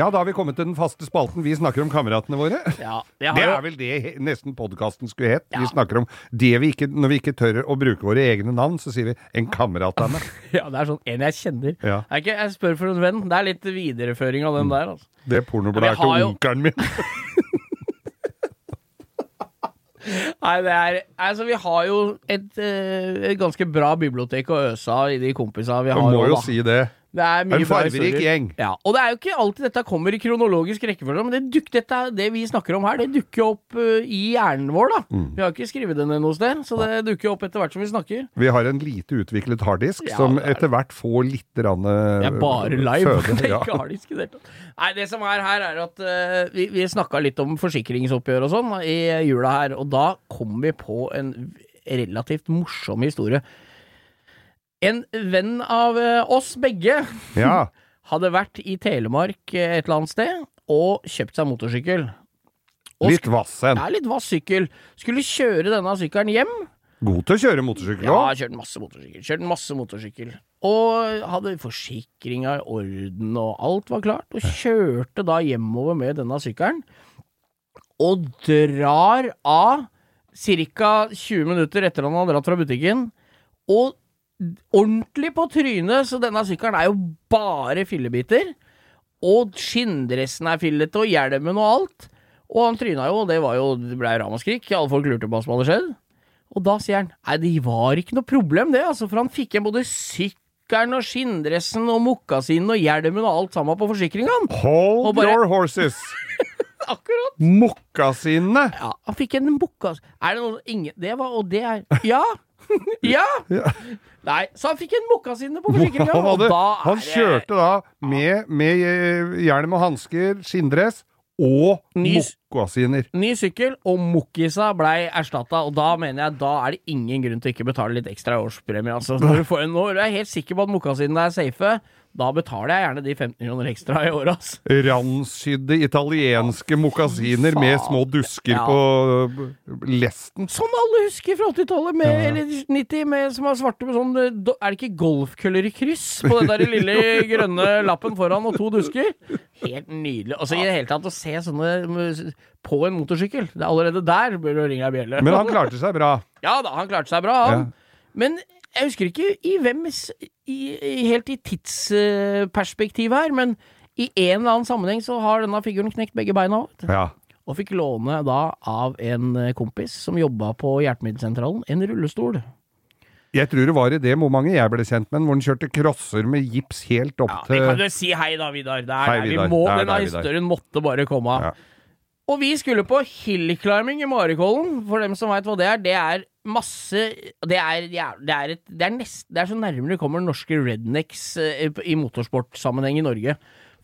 Ja, da har vi kommet til den faste spalten. Vi snakker om kameratene våre. Ja, jeg Det er vel det nesten podkasten skulle hett. Vi snakker om det vi ikke Når vi ikke tør å bruke våre egne navn, så sier vi 'en kamerat av meg'. *laughs* ja, det er sånn en jeg kjenner. Ja. Er ikke, jeg spør for en venn. Det er litt videreføring av den der. Altså. Det pornobladet Ja, til jo- onkelen min. *laughs* Nei, det er Altså, vi har jo et, eh, et ganske bra bibliotek å øse av i de kompisa vi har. Du må jo da. si det. Det er mye En fargerik gjeng. Ja, og det er jo ikke alltid dette kommer i kronologisk rekkefølge, men det, duk, dette, det vi snakker om her, det dukker opp uh, i hjernen vår, da. Mm. Vi har ikke skrevet det ned noe sted, så det dukker opp etter hvert som vi snakker. Vi har en lite utviklet harddisk Ja, som er- etter hvert får litt rann, Det er bare live. føde. *laughs* det er ikke harddisk i det hele tatt. Nei, det som er her, er at uh, vi, vi snakka litt om forsikringsoppgjør og sånn i jula her, og da kom vi på en relativt morsom historie. En venn av eh, oss begge *laughs* ja. hadde vært i Telemark eh, et eller annet sted og kjøpt seg motorsykkel. Og Litt vass en. Det er litt vass sykkel. Skulle kjøre denne sykkelen hjem. God til å kjøre motorsykkel Ja, òg. kjørt masse motorsykkel. Kjørt masse motorsykkel. Og hadde forsikringa i orden, og alt var klart. Og kjørte da hjemover med denne sykkelen. Og drar av ca. 20 minutter etter han har dratt fra butikken. Og ordentlig på trynet, så denne sykkelen er jo bare fillebiter. Og skinndressen er fillete, og hjelmen og alt. Og han tryna jo, og det var jo, det ble ramaskrik. Alle folk lurte på hva som hadde skjedd. Og da sier han nei, det var ikke noe problem, det, altså, for han fikk igjen både sykkelen og skinndressen og mokkasinen og hjelmen og alt sammen på forsikringa. Hold bare- your horses! *laughs* Akkurat. Mokkasinene! Ja, han fikk en mokkas... Er det noe ingen Det var Og det er Ja! Ja! Ja. Nei, så han fikk en mokkasine på forsikringa, Han, og hadde, da er han det kjørte da med, med eh, hjelm og hansker, skinndress og mokkasiner. Ny sykkel, og Mokkisa blei erstatta, og da mener jeg da er det ingen grunn til å ikke betale litt ekstra i årspremie. Altså. Når du, får, når du er helt sikker på at mokkasinene er safe, da betaler jeg gjerne de 15 kroner ekstra i året. Altså. Randsydde italienske mokasiner med små dusker Ja. på øh, lesten. Som alle husker fra 80-tallet, ja. eller 90, med, som var svarte med sånn eh, Er det ikke golfkøller i kryss på den der lille *laughs* grønne lappen foran og to dusker? Helt nydelig. Altså I det hele tatt å se sånne mm, på en motorsykkel. Det er allerede der bør du ringe ei bjelle. Men han klarte seg bra. Ja da, han klarte seg bra, han. Men jeg husker ikke i hvem i, Helt i tidsperspektiv her, men i en eller annen sammenheng så har denne figuren knekt begge beina. Ja. Og fikk låne da av en eh, kompis som jobba på hjelpemiddelsentralen, en rullestol. Jeg tror det var i det momentet jeg ble kjent med den, hvor han kjørte crosser med gips helt opp Ja, det kan jo du si hei da, Vidar. Det er Hei, Vidar. vi må, er denne der, Vidar. historien måtte bare komme. Ja. Og vi skulle på hillclimbing i Marikollen. For dem som veit hva det er, det er masse Det er, ja, det er, et, det er, nest, det er så nærmere det kommer norske rednecks eh, i motorsportsammenheng i Norge.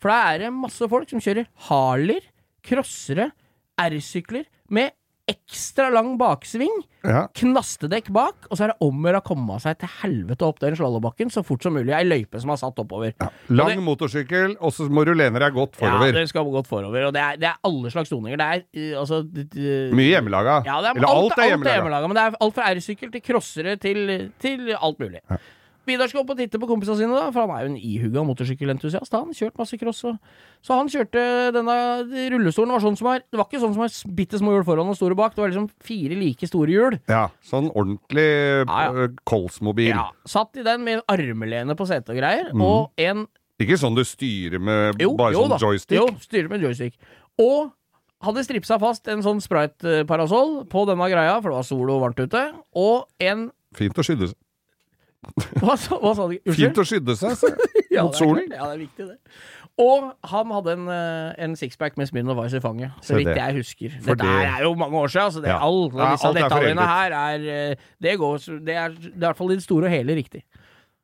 For da er det masse folk som kjører Harler, crossere, R-sykler med ekstra lang baksving, ja. knastedekk bak, og så er det om å gjøre å komme seg til helvete opp den slalåmbakken så fort som mulig. Ei løype som er satt oppover. Lang Og det- motorsykkel, og så må du lene deg godt forover. Ja, det skal godt forover. Og det er, det er alle slags toninger. Det er uh, altså Mye hjemmelaga. Ja, det er, Eller alt, er hjemmelaga. Men det er alt fra R-sykkel til crossere til, til alt mulig. Vidar skal opp og titte på kompisene sine, da, for han er jo en ihuga motorsykkelentusiast. Han kjørte masse cross. Og, så han kjørte denne rullestolen. var sånn som er, Det var ikke sånn som er bitte små hjul foran og store bak. Det var liksom fire like store hjul. Ja, sånn ordentlig Ja, Kolsmobil. Ja, Satt i den med armlene på setet og greier. mm. Og en Ikke sånn du styrer med Jo, bare jo sånn da. joystick. Jo, styrer med joystick. Og hadde stripsa fast en sånn sprite-parasoll på denne greia, for det var sol og varmt ute, og en Fint å skydde seg. *laughs* Hva, sa- hva sa du? Fint å skydde seg så. *laughs* Ja, mot solen. Ja, det er viktig, det. Og han hadde en, eh, en sixpack med Smirnoff Ice i fanget, så Se vidt det. jeg husker. For Dette det- er jo mange år siden, så det, Ja. alle Ja, alt detaljene her er eh, Det går Det er, det er i hvert fall i det store og hele riktig.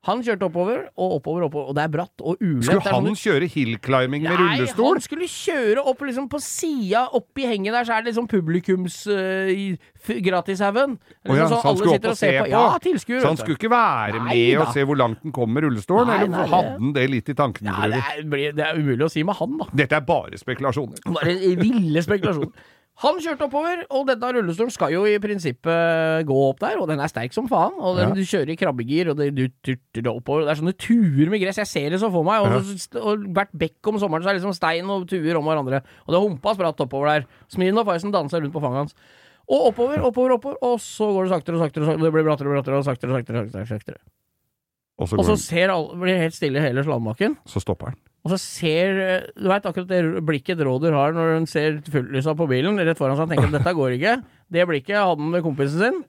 Han kjørte oppover og oppover, oppover, og det er bratt og ulendt. Skulle er sånn han kjøre hillclimbing med Nei, rullestol? han skulle kjøre opp liksom på sida, oppi henget der, så er det liksom publikums uh, gratishaugen. oh ja, så han skulle opp og se på? Ja, tilskuer. Så han skulle ikke være Nei med da. og se hvor langt den kom med rullestolen, Nei, eller nei, hadde han det litt i tankene? ja, det, er, det er umulig å si med han, da. Dette er bare spekulasjoner. Bare ville spekulasjon. *laughs* Han kjørte oppover, og denne rullestolen skal jo i prinsippet gå opp der, og den er sterk som faen. Og den, Ja. du kjører i krabbegir, og det, du turter det oppover. Det er sånne tuer med gress, jeg ser det så for meg. Og, ja. og hvert bekk om sommeren så er det liksom stein og tuer om hverandre. Og det humpa spratt oppover der. Smirnoff Isen dansa rundt på fanget hans. Og oppover, oppover, oppover, og så går det saktere og saktere, og saktere. det blir brattere og brattere, og saktere og saktere. saktere, saktere. Og så, Og så ser alle, blir helt stille hele slalåmbakken. så stopper han. Og så ser Du veit akkurat det blikket et rådyr har når hun ser fulllysa på bilen rett foran seg og tenker at dette går ikke. Det blikket hadde han med kompisen sin.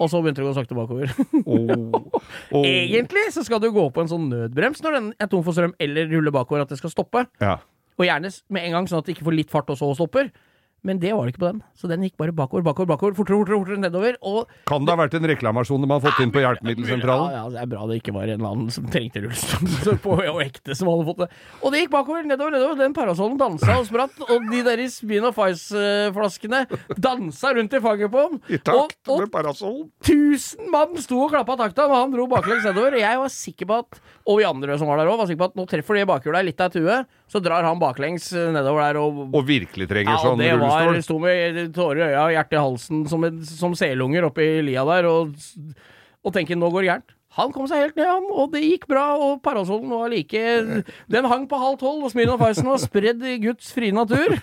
Og så begynte det å gå sakte bakover. Oh. *laughs* Oh. Egentlig så skal du gå på en sånn nødbrems når den er tom for strøm, eller ruller bakover at det skal stoppe. Ja. Og gjerne med en gang, sånn at det ikke får litt fart og så stopper. Men det var det ikke på den. Så den gikk bare bakover, bakover, bakover, fortere, fortere, fortere nedover. Og Kan det ha vært en reklamasjon de har fått inn på Hjelpemiddelsentralen? Ja, ja, det er bra det ikke var en eller annen som trengte rullestol *laughs* på og ekte som hadde fått det. Og det gikk bakover, nedover, nedover. Den parasollen dansa og spratt, og de der Spin of Ice-flaskene dansa rundt i fanget på den. I takt og med parasollen? tusen mann sto og klappa takta Og han dro baklengs nedover. Og jeg var sikker på at, og vi andre som var der òg, var sikker på at nå treffer de bakhjula litt av et hue, så drar han baklengs eh, nedover der og Og virkelig trenger ja, og Ja, det var, rullestol? sto med tårer i øya og hjerte i halsen som, en, som selunger oppi lia der, og, og tenker nå går det gærent. Han kom seg helt ned, han, og det gikk bra, og parasollen var like Den hang på halv tolv, og Smirnoff Icen var spredd i Guds frie natur.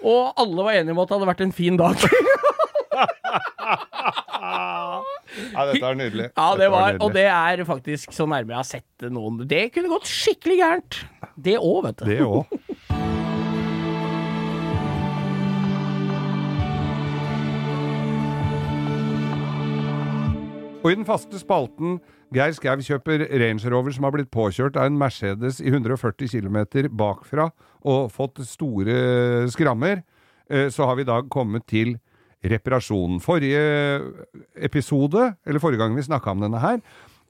Og alle var enige om at det hadde vært en fin dag. *laughs* *laughs* Ja, dette er nydelig. Ja, det var, og det er faktisk så nærme jeg har sett noen Det kunne gått skikkelig gærent. Det òg, vet du. Det òg. Og i den faste spalten Geir Skau kjøper Range Rover som har blitt påkjørt av en Mercedes i 140 km bakfra og fått store skrammer, eh, så har vi i dag kommet til reparasjonen. Forrige episode, eller forrige gang vi snakka om denne her,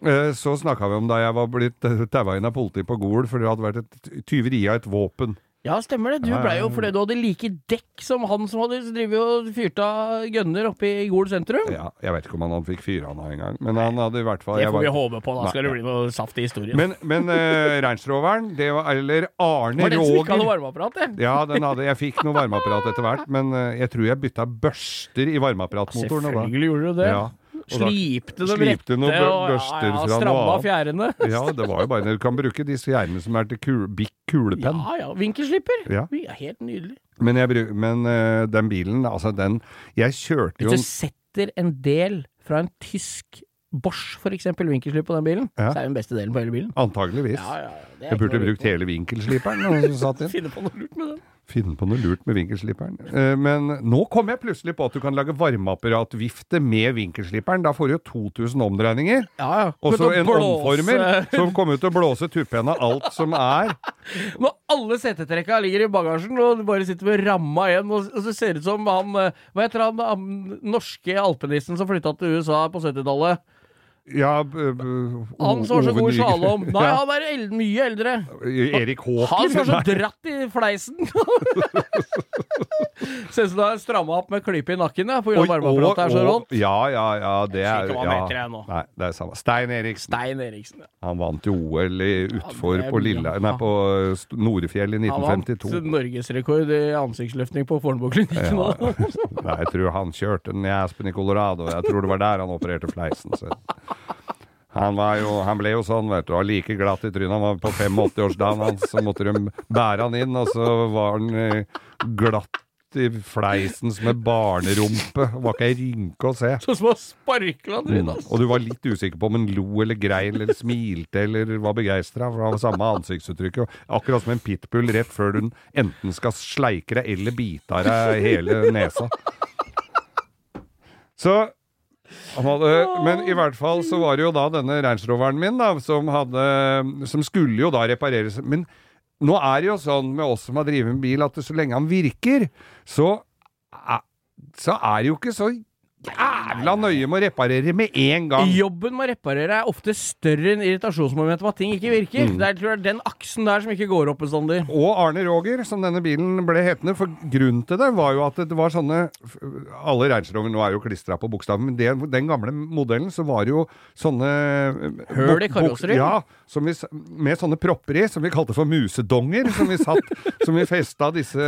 eh, så snakka vi om da jeg var blitt taua inn av politiet på Gol for det hadde vært et tyveri av et våpen. Ja, stemmer det. Du Ja, ja, blei jo fordi du hadde like dekk som han som hadde drevet og fyrt av gønner oppe i Gol sentrum. Ja, jeg vet ikke om han fikk fyra han av engang, men han hadde i hvert fall Det jeg får vi var- håpe på, da skal Nei, det bli noe saft i historien. Men, men uh, Reinsroveren, det var Eller Arne var det som ikke hadde Roger varmeapparat, det? Ja, den hadde, jeg fikk noe varmeapparat etter hvert, men uh, jeg tror jeg bytta børster i varmeapparatmotoren. og da- Selvfølgelig gjorde du det. Ja. Slipte dem rette og børster ja, ja, stramma fjærene. Ja, det var jo bare Du kan bruke de fjærene som er til kul, Bic kulepenn. Ja ja, vinkelslipper. Ja. Helt nydelig. Men, jeg, men uh, den bilen, altså den Jeg kjørte jo Hvis du setter en del fra en tysk Bosch, eksempel, vinkelslipp på den bilen, Ja. så er det den beste delen på hele bilen. Antageligvis. Ja, ja, Jeg burde brukt hele vinkelsliperen. *laughs* Finne på noe lurt med den. Finne på noe lurt med vinkelsliperen. Eh, Men nå kom jeg plutselig på at du kan lage varmeapparatvifte med vinkelsliperen. Da får du jo 2000 omdreininger. Ja, ja. Og så en blåse- omformer som kommer til å blåse tuppen av alt som er. *laughs* Når alle setetrekka ligger i bagasjen, og du bare sitter med ramma igjen, og og så ser det ut som han eh, Hva heter han, han norske alpinisten som flytta til USA på 70-tallet? Ja, Han som var så god i slalåm. Nei, han er eld, mye eldre. Erik Håker. Han som er så dratt i fleisen. *laughs* Ser ut som du har stramma opp med klype i nakken ja, pga. Oi, varmeapparatet er så rått. Ja, ja, ja. Det er ja. Nei, det er samme. Stein Eriksen. Stein Eriksen. Ja. Han vant jo OL i utfor Ja, på, mye. Lille, nei, på Norefjell i 1952. Han vant norgesrekord i ansiktsløftning på Fornebuklinikken. Ja, nå. *laughs* Nei, jeg tror han kjørte den i Aspen i Colorado. Jeg tror det var der han opererte fleisen. Så. Han, var jo, han ble jo sånn, vet du. var Like glatt i trynet. Han var på 85-årsdagen hans, så måtte de bære han inn, og så var han eh, i fleisen som en barnerumpe. Det var ikke ei rynke å se. Sånn *laughs* som har sparkla trynet hans. Og du var litt usikker på om han lo eller grein eller smilte eller var begeistra, for det var samme ansiktsuttrykket. Akkurat som en pitbull rett før du enten skal sleike deg eller bite av deg hele nesa. Så hadde, men i hvert fall så var det jo da denne reinsroveren min, da, som hadde Som skulle jo da repareres. Men nå er det jo sånn med oss som har drevet med bil, at så lenge han virker, så, så er det jo ikke så jævla nøye med å reparere med en gang. Jobben med å reparere er ofte større enn irritasjonsmomentet med at ting ikke virker. Mm. Det er tror jeg, den aksen der som ikke går opp bestandig. Og Arne Roger, som denne bilen ble hetende. For grunnen til det var jo at det var sånne Alle Range Rover nå er jo klistra på bokstaven, men den, den gamle modellen så var det jo sånne Høl i karosseriet? Ja, som vi, med sånne propper i, som vi kalte for musedonger. Som vi satt *laughs* Som vi festa disse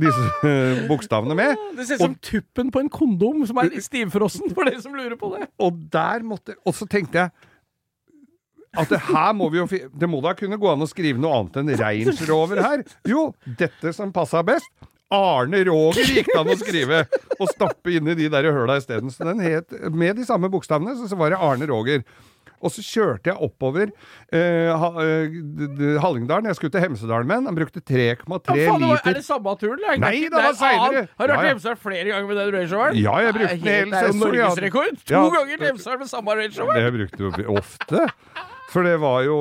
disse eh, bokstavene med. Det ser ut som tuppen på en kondom som er litt stivfrossen, for dere som lurer på det. Og der måtte Og så tenkte jeg at det her må vi jo Det må da kunne gå an å skrive noe annet enn reinsrover Rover her? Jo, dette som passa best. Arne Roger gikk det an å skrive, og stappe inn i de der høla isteden. Så den het Med de samme bokstavene, så, så var det Arne Roger. Og så kjørte jeg oppover eh, eh, Hallingdalen. Jeg skulle til Hemsedalen med den. Han brukte 3,3 Ja, liter. er det samme turen? Det er Nei, det var er senere. Har du vært ja. ja. Hemsedal flere ganger med den Range Roveren? Ja, jeg brukte den hele Det er jo norgesrekord! To ganger til Hemsedal med samme Range Rover! Det brukte jo ofte. For det var jo,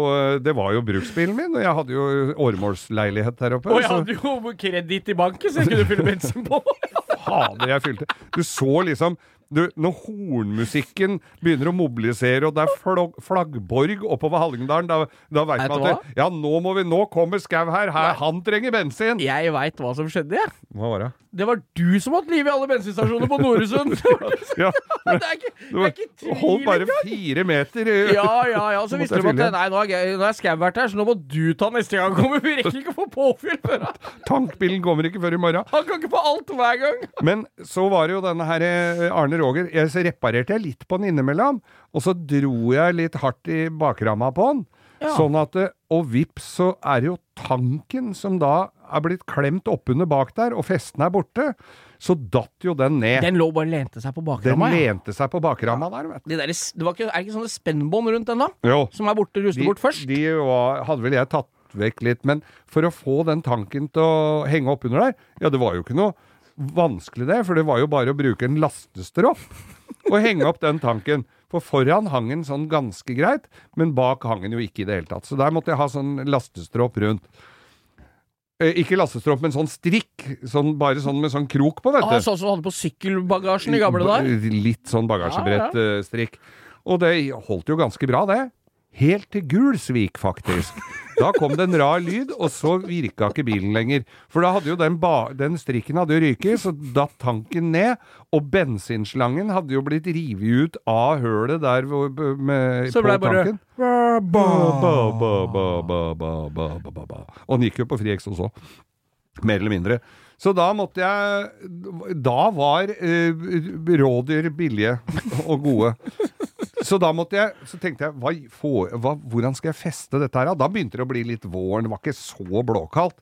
det var jo bruksbilen min, og jeg hadde jo åremålsleilighet der oppe. Og jeg hadde jo kreditt i banken, så jeg kunne fylle *laughs* bensin på. fader, jeg fylte Du så liksom du, Når hornmusikken begynner å mobilisere, og det er flaggborg oppover Hallingdalen, da, da veit man at Ja, nå må vi Nå kommer Skau her! her han trenger bensin! Jeg veit hva som skjedde, jeg. Hva var det? Det var du som hadde liv i alle bensinstasjoner på Noresund! *laughs* Ja, *laughs* det er ikke, det er ikke tvil Hold bare fire meter i Ja, ja, ja. Så visste de at nei, nå har, Skau vært her, så nå må du ta neste gang. Kommer. Vi rekker ikke å få påfyll før han Tankbilen kommer ikke før i morgen. Han kan ikke få alt hver gang. Men så var det jo denne her eh, Arne Roger. Jeg, reparerte jeg litt på den innimellom, og så dro jeg litt hardt i bakramma på den. Ja. Sånn at Og vips, så er det jo tanken som da er blitt klemt oppunder bak der, og festen er borte. Så datt jo den ned. Den, lå bare lente seg på bakramma. Den lente seg på bakramma der, vet du. Det, der, det var ikke, er ikke sånne spennbånd rundt den, da? Jo. Som er borte, rustet De, bort først? de var, hadde vel jeg tatt vekk litt, men for å få den tanken til å henge oppunder der, ja, det var jo ikke noe vanskelig det, for det var jo bare å bruke en lastestropp og henge opp den tanken. For foran hang den sånn ganske greit, men bak hang den jo ikke i det hele tatt. Så der måtte jeg ha sånn lastestropp rundt. Eh, ikke lastestropp, men sånn strikk. Sånn, bare sånn med sånn krok på, vet Ah, sånn som du hadde på sykkelbagasjen i gamle dager? Litt sånn bagasjebrettstrikk. Og det holdt jo ganske bra, det. Helt til Gulsvik, faktisk. Da kom det en rar lyd, og så virka ikke bilen lenger. For da hadde jo den, den strikken hadde ryket, så datt tanken ned. Og bensinslangen hadde jo blitt revet ut av hølet der hvor, med, så ble på bare, tanken. Ba, Og den gikk jo på frieks også. Mer eller mindre. Så da måtte jeg Da var eh, rådyr billige og gode. Så da måtte jeg Så tenkte jeg hva, for, hva, hvordan skal jeg feste dette her? da? Begynte det å bli litt våren. Det var ikke så blåkaldt.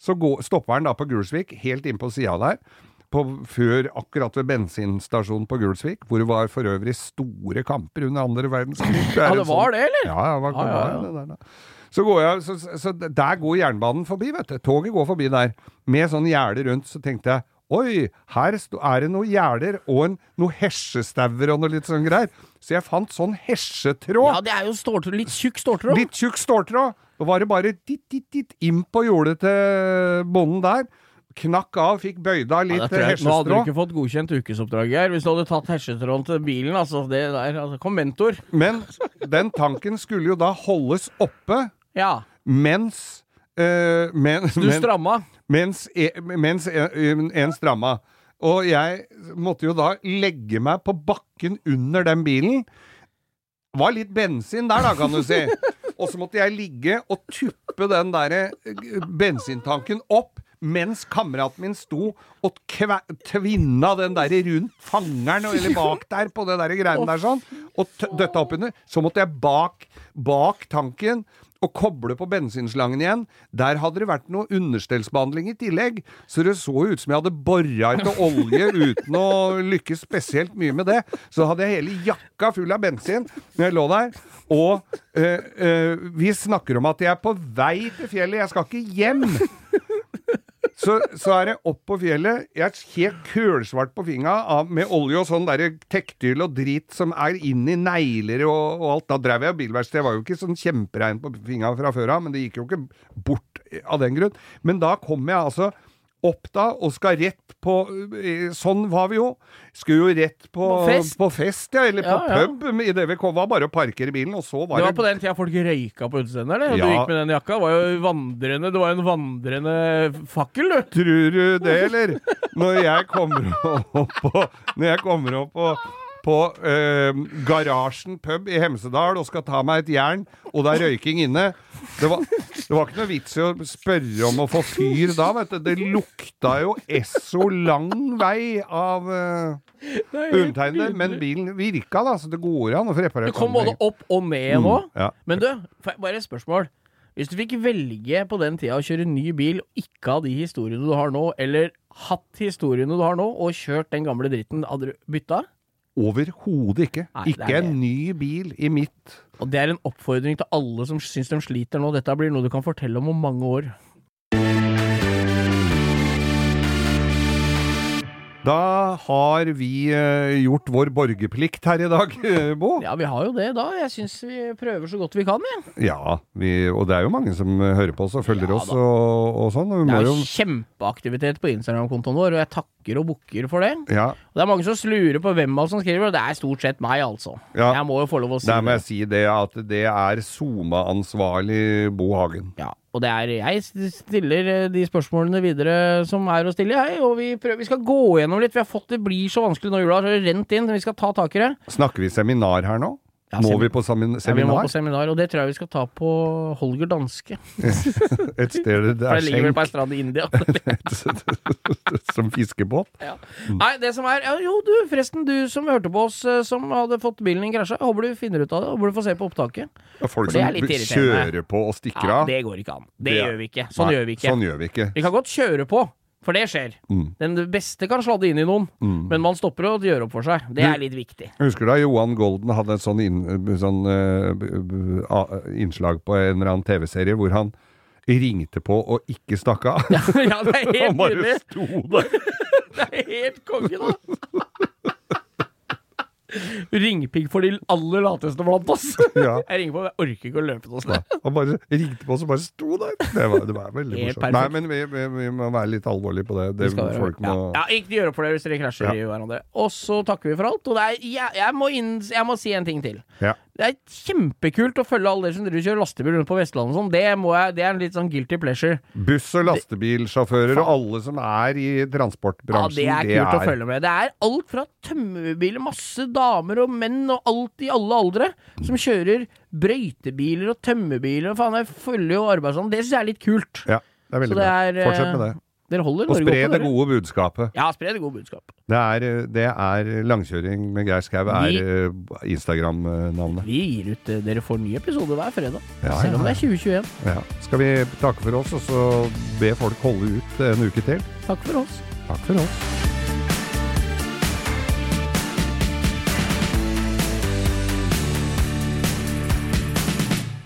Så stopper den da på Gulsvik, helt inn på sida der. På, før akkurat ved bensinstasjonen på Gulsvik, hvor det var for øvrig store kamper under andre verdenskrig. Ja, det var det, eller? Ja, ja, var, ah, ja, ja. det der, da. Så, går jeg, så, så, så der går jernbanen forbi, vet du. Toget går forbi der. Med sånn gjerde rundt, så tenkte jeg Oi, her er det noen gjerder og en, noe hesjestauer og noe litt sånn greier. Så jeg fant sånn hesjetråd. Ja, det er jo ståltråd, litt tjukk ståltråd. Litt tjukk ståltråd. Da var det bare ditt, ditt, ditt inn på jordet til bonden der. Knakk av, fikk bøyd av litt ja, hesjestrå. nå hadde du ikke fått godkjent ukesoppdrag her. Hvis du hadde tatt hesjetråden til bilen, altså det der altså, Kom mentor. Men den tanken skulle jo da holdes oppe Ja. mens eh, men, Du men- stramma. mens, e- mens en, en stramma. Og jeg måtte jo da legge meg på bakken under den bilen. Var litt bensin der, da, kan du si. *laughs* Og så måtte jeg ligge og tuppe den derre eh, bensintanken opp. Mens kameraten min sto og tvinna den der rundt fangeren, eller bak der, på det der greiene der sånn, og døtta oppunder. Så måtte jeg bak, bak tanken og koble på bensinslangen igjen. Der hadde det vært noe understellsbehandling i tillegg, så det så ut som jeg hadde bora etter olje uten å lykkes spesielt mye med det. Så hadde jeg hele jakka full av bensin når jeg lå der. Og øh, øh, vi snakker om at jeg er på vei til fjellet, jeg skal ikke hjem. Så, så er det opp på fjellet. Jeg er helt kølsvart på fingra med olje og sånn derre tektyl og drit som er inn i negler og, og alt. Da drev jeg bilverksted. Jeg var jo ikke sånn kjemperein på fingra fra før av, men det gikk jo ikke bort av den grunn. Men da kom jeg altså opp da, og skal rett på eh, Sånn var vi jo. Skulle jo rett på, På fest. på fest, ja. Eller på Ja, ja. pub. I det vi kom, var bare å parkere bilen, og så var Det var på den tida folk røyka på utestedet, eller? Ja. du gikk med den jakka. Var jo vandrende Det var jo en vandrende fakkel, du. Tror du det, eller? Når jeg kommer opp på Når jeg kommer opp på på eh, Garasjen pub i Hemsedal og skal ta meg et jern, og det er røyking inne. Det var, det var ikke noe vits i å spørre om å få fyr da, vet du. Det lukta jo esso lang vei av eh, undertegnede, men bilen virka, da, så det går an å få reparert Du kom både opp og ned nå. Mm, ja. Men du, bare et spørsmål. Hvis du fikk velge på den tida å kjøre ny bil og ikke ha de historiene du har nå, eller hatt historiene du har nå, og kjørt den gamle dritten, hadde du bytta? Overhodet ikke. Nei, Ikke en ny bil i mitt Og det er en oppfordring til alle som syns de sliter nå. Dette blir noe du kan fortelle om om mange år. Da har vi eh, gjort vår borgerplikt her i dag, *laughs* eh, Bo. Ja, vi har jo det da. Jeg syns vi prøver så godt vi kan, jeg. Ja, vi, og det er jo mange som eh, hører på oss og følger Ja oss og, og sånn. og Det er jo jo kjempeaktivitet på Instagram-kontoen vår, og jeg takker og bukker for det. Ja, Og det er mange som lurer på hvem av oss som skriver, og det er stort sett meg, altså. Ja. Jeg må jo få lov å si der må jeg si det at det er SoMe-ansvarlig Bo Hagen. Ja, og det er jeg stiller eh, de spørsmålene videre som er å stille, jeg. Og vi, prøver, vi skal gå gjennom litt. Vi har fått Det blir så vanskelig nå jula, har rent inn. Vi skal ta tak i det. Snakker vi seminar her nå? Ja, må vi på semin Ja, vi må på seminar, og det tror jeg vi skal ta på Holger Danske. *laughs* Et sted det For er det ligger vel på ei strand i India. *laughs* *laughs* som fiskebåt? Ja. Nei, det som er ja, Jo, du, forresten, du som hørte på oss, eh, som hadde fått bilen din krasja. Håper du finner ut av det. Håper du får se på opptaket. Ja, Folk som kjører på og stikker Ja, av? det går ikke an. Det, Det- gjør vi ikke. Sånn Nei, gjør vi ikke. Sånn gjør vi ikke. Vi kan godt kjøre på, for det skjer. Mm. Den beste kan sladde inn i noen, men man stopper å gjøre opp for seg. Det er litt viktig. Husker da Johan Golden hadde et sånn, inn, sånn uh, innslag på en eller annen TV-serie hvor han ringte på og ikke stakk av. Ja, *laughs* ja det er *laughs* helt Han bare nydelig. sto der. *laughs* Det er helt konge, da. Ringpigg for de aller lateste blant oss. *laughs* Ja. Jeg ringer på, jeg orker ikke å løpe noe sted. Han bare ringte på oss og bare sto der. Det var, det var veldig Helt morsomt. perfekt. Nei, men vi, vi, vi må være litt alvorlige på det. det må ja. ja, ikke gjør opp for det hvis dere krasjer Ja. i hverandre. Og så takker vi for alt. Og er, jeg, jeg, må inn, jeg må si en ting til. Ja. Det er kjempekult å følge alle dere som driver og kjører lastebil rundt på Vestlandet og sånn. Det, jeg- det er en litt sånn guilty pleasure. Buss- og lastebilsjåfører og alle som er i Ja, transportbransjen. det er kult å følge med. Det er alt fra tømmerbiler, masse damer og menn og alt i alle aldre, som kjører brøytebiler og tømmerbiler og faen, jeg følger jo arbeidsland. Det syns jeg er litt kult. Ja, det er veldig bra. er, eh, Fortsett med det. Dere holder Og Norge spre det gode budskapet. Ja, spre det gode budskapet. Det er, det er langkjøring med Geir Skau er eh, Instagram-navnet. Vi gir ut eh, Dere får ny episode hver fredag. Ja, selv om ja, det er 2021. Ja. Skal vi takke for oss, og så be folk holde ut en uke til? Takk for oss. Takk for oss.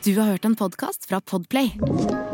Du har hørt en podkast fra Podplay.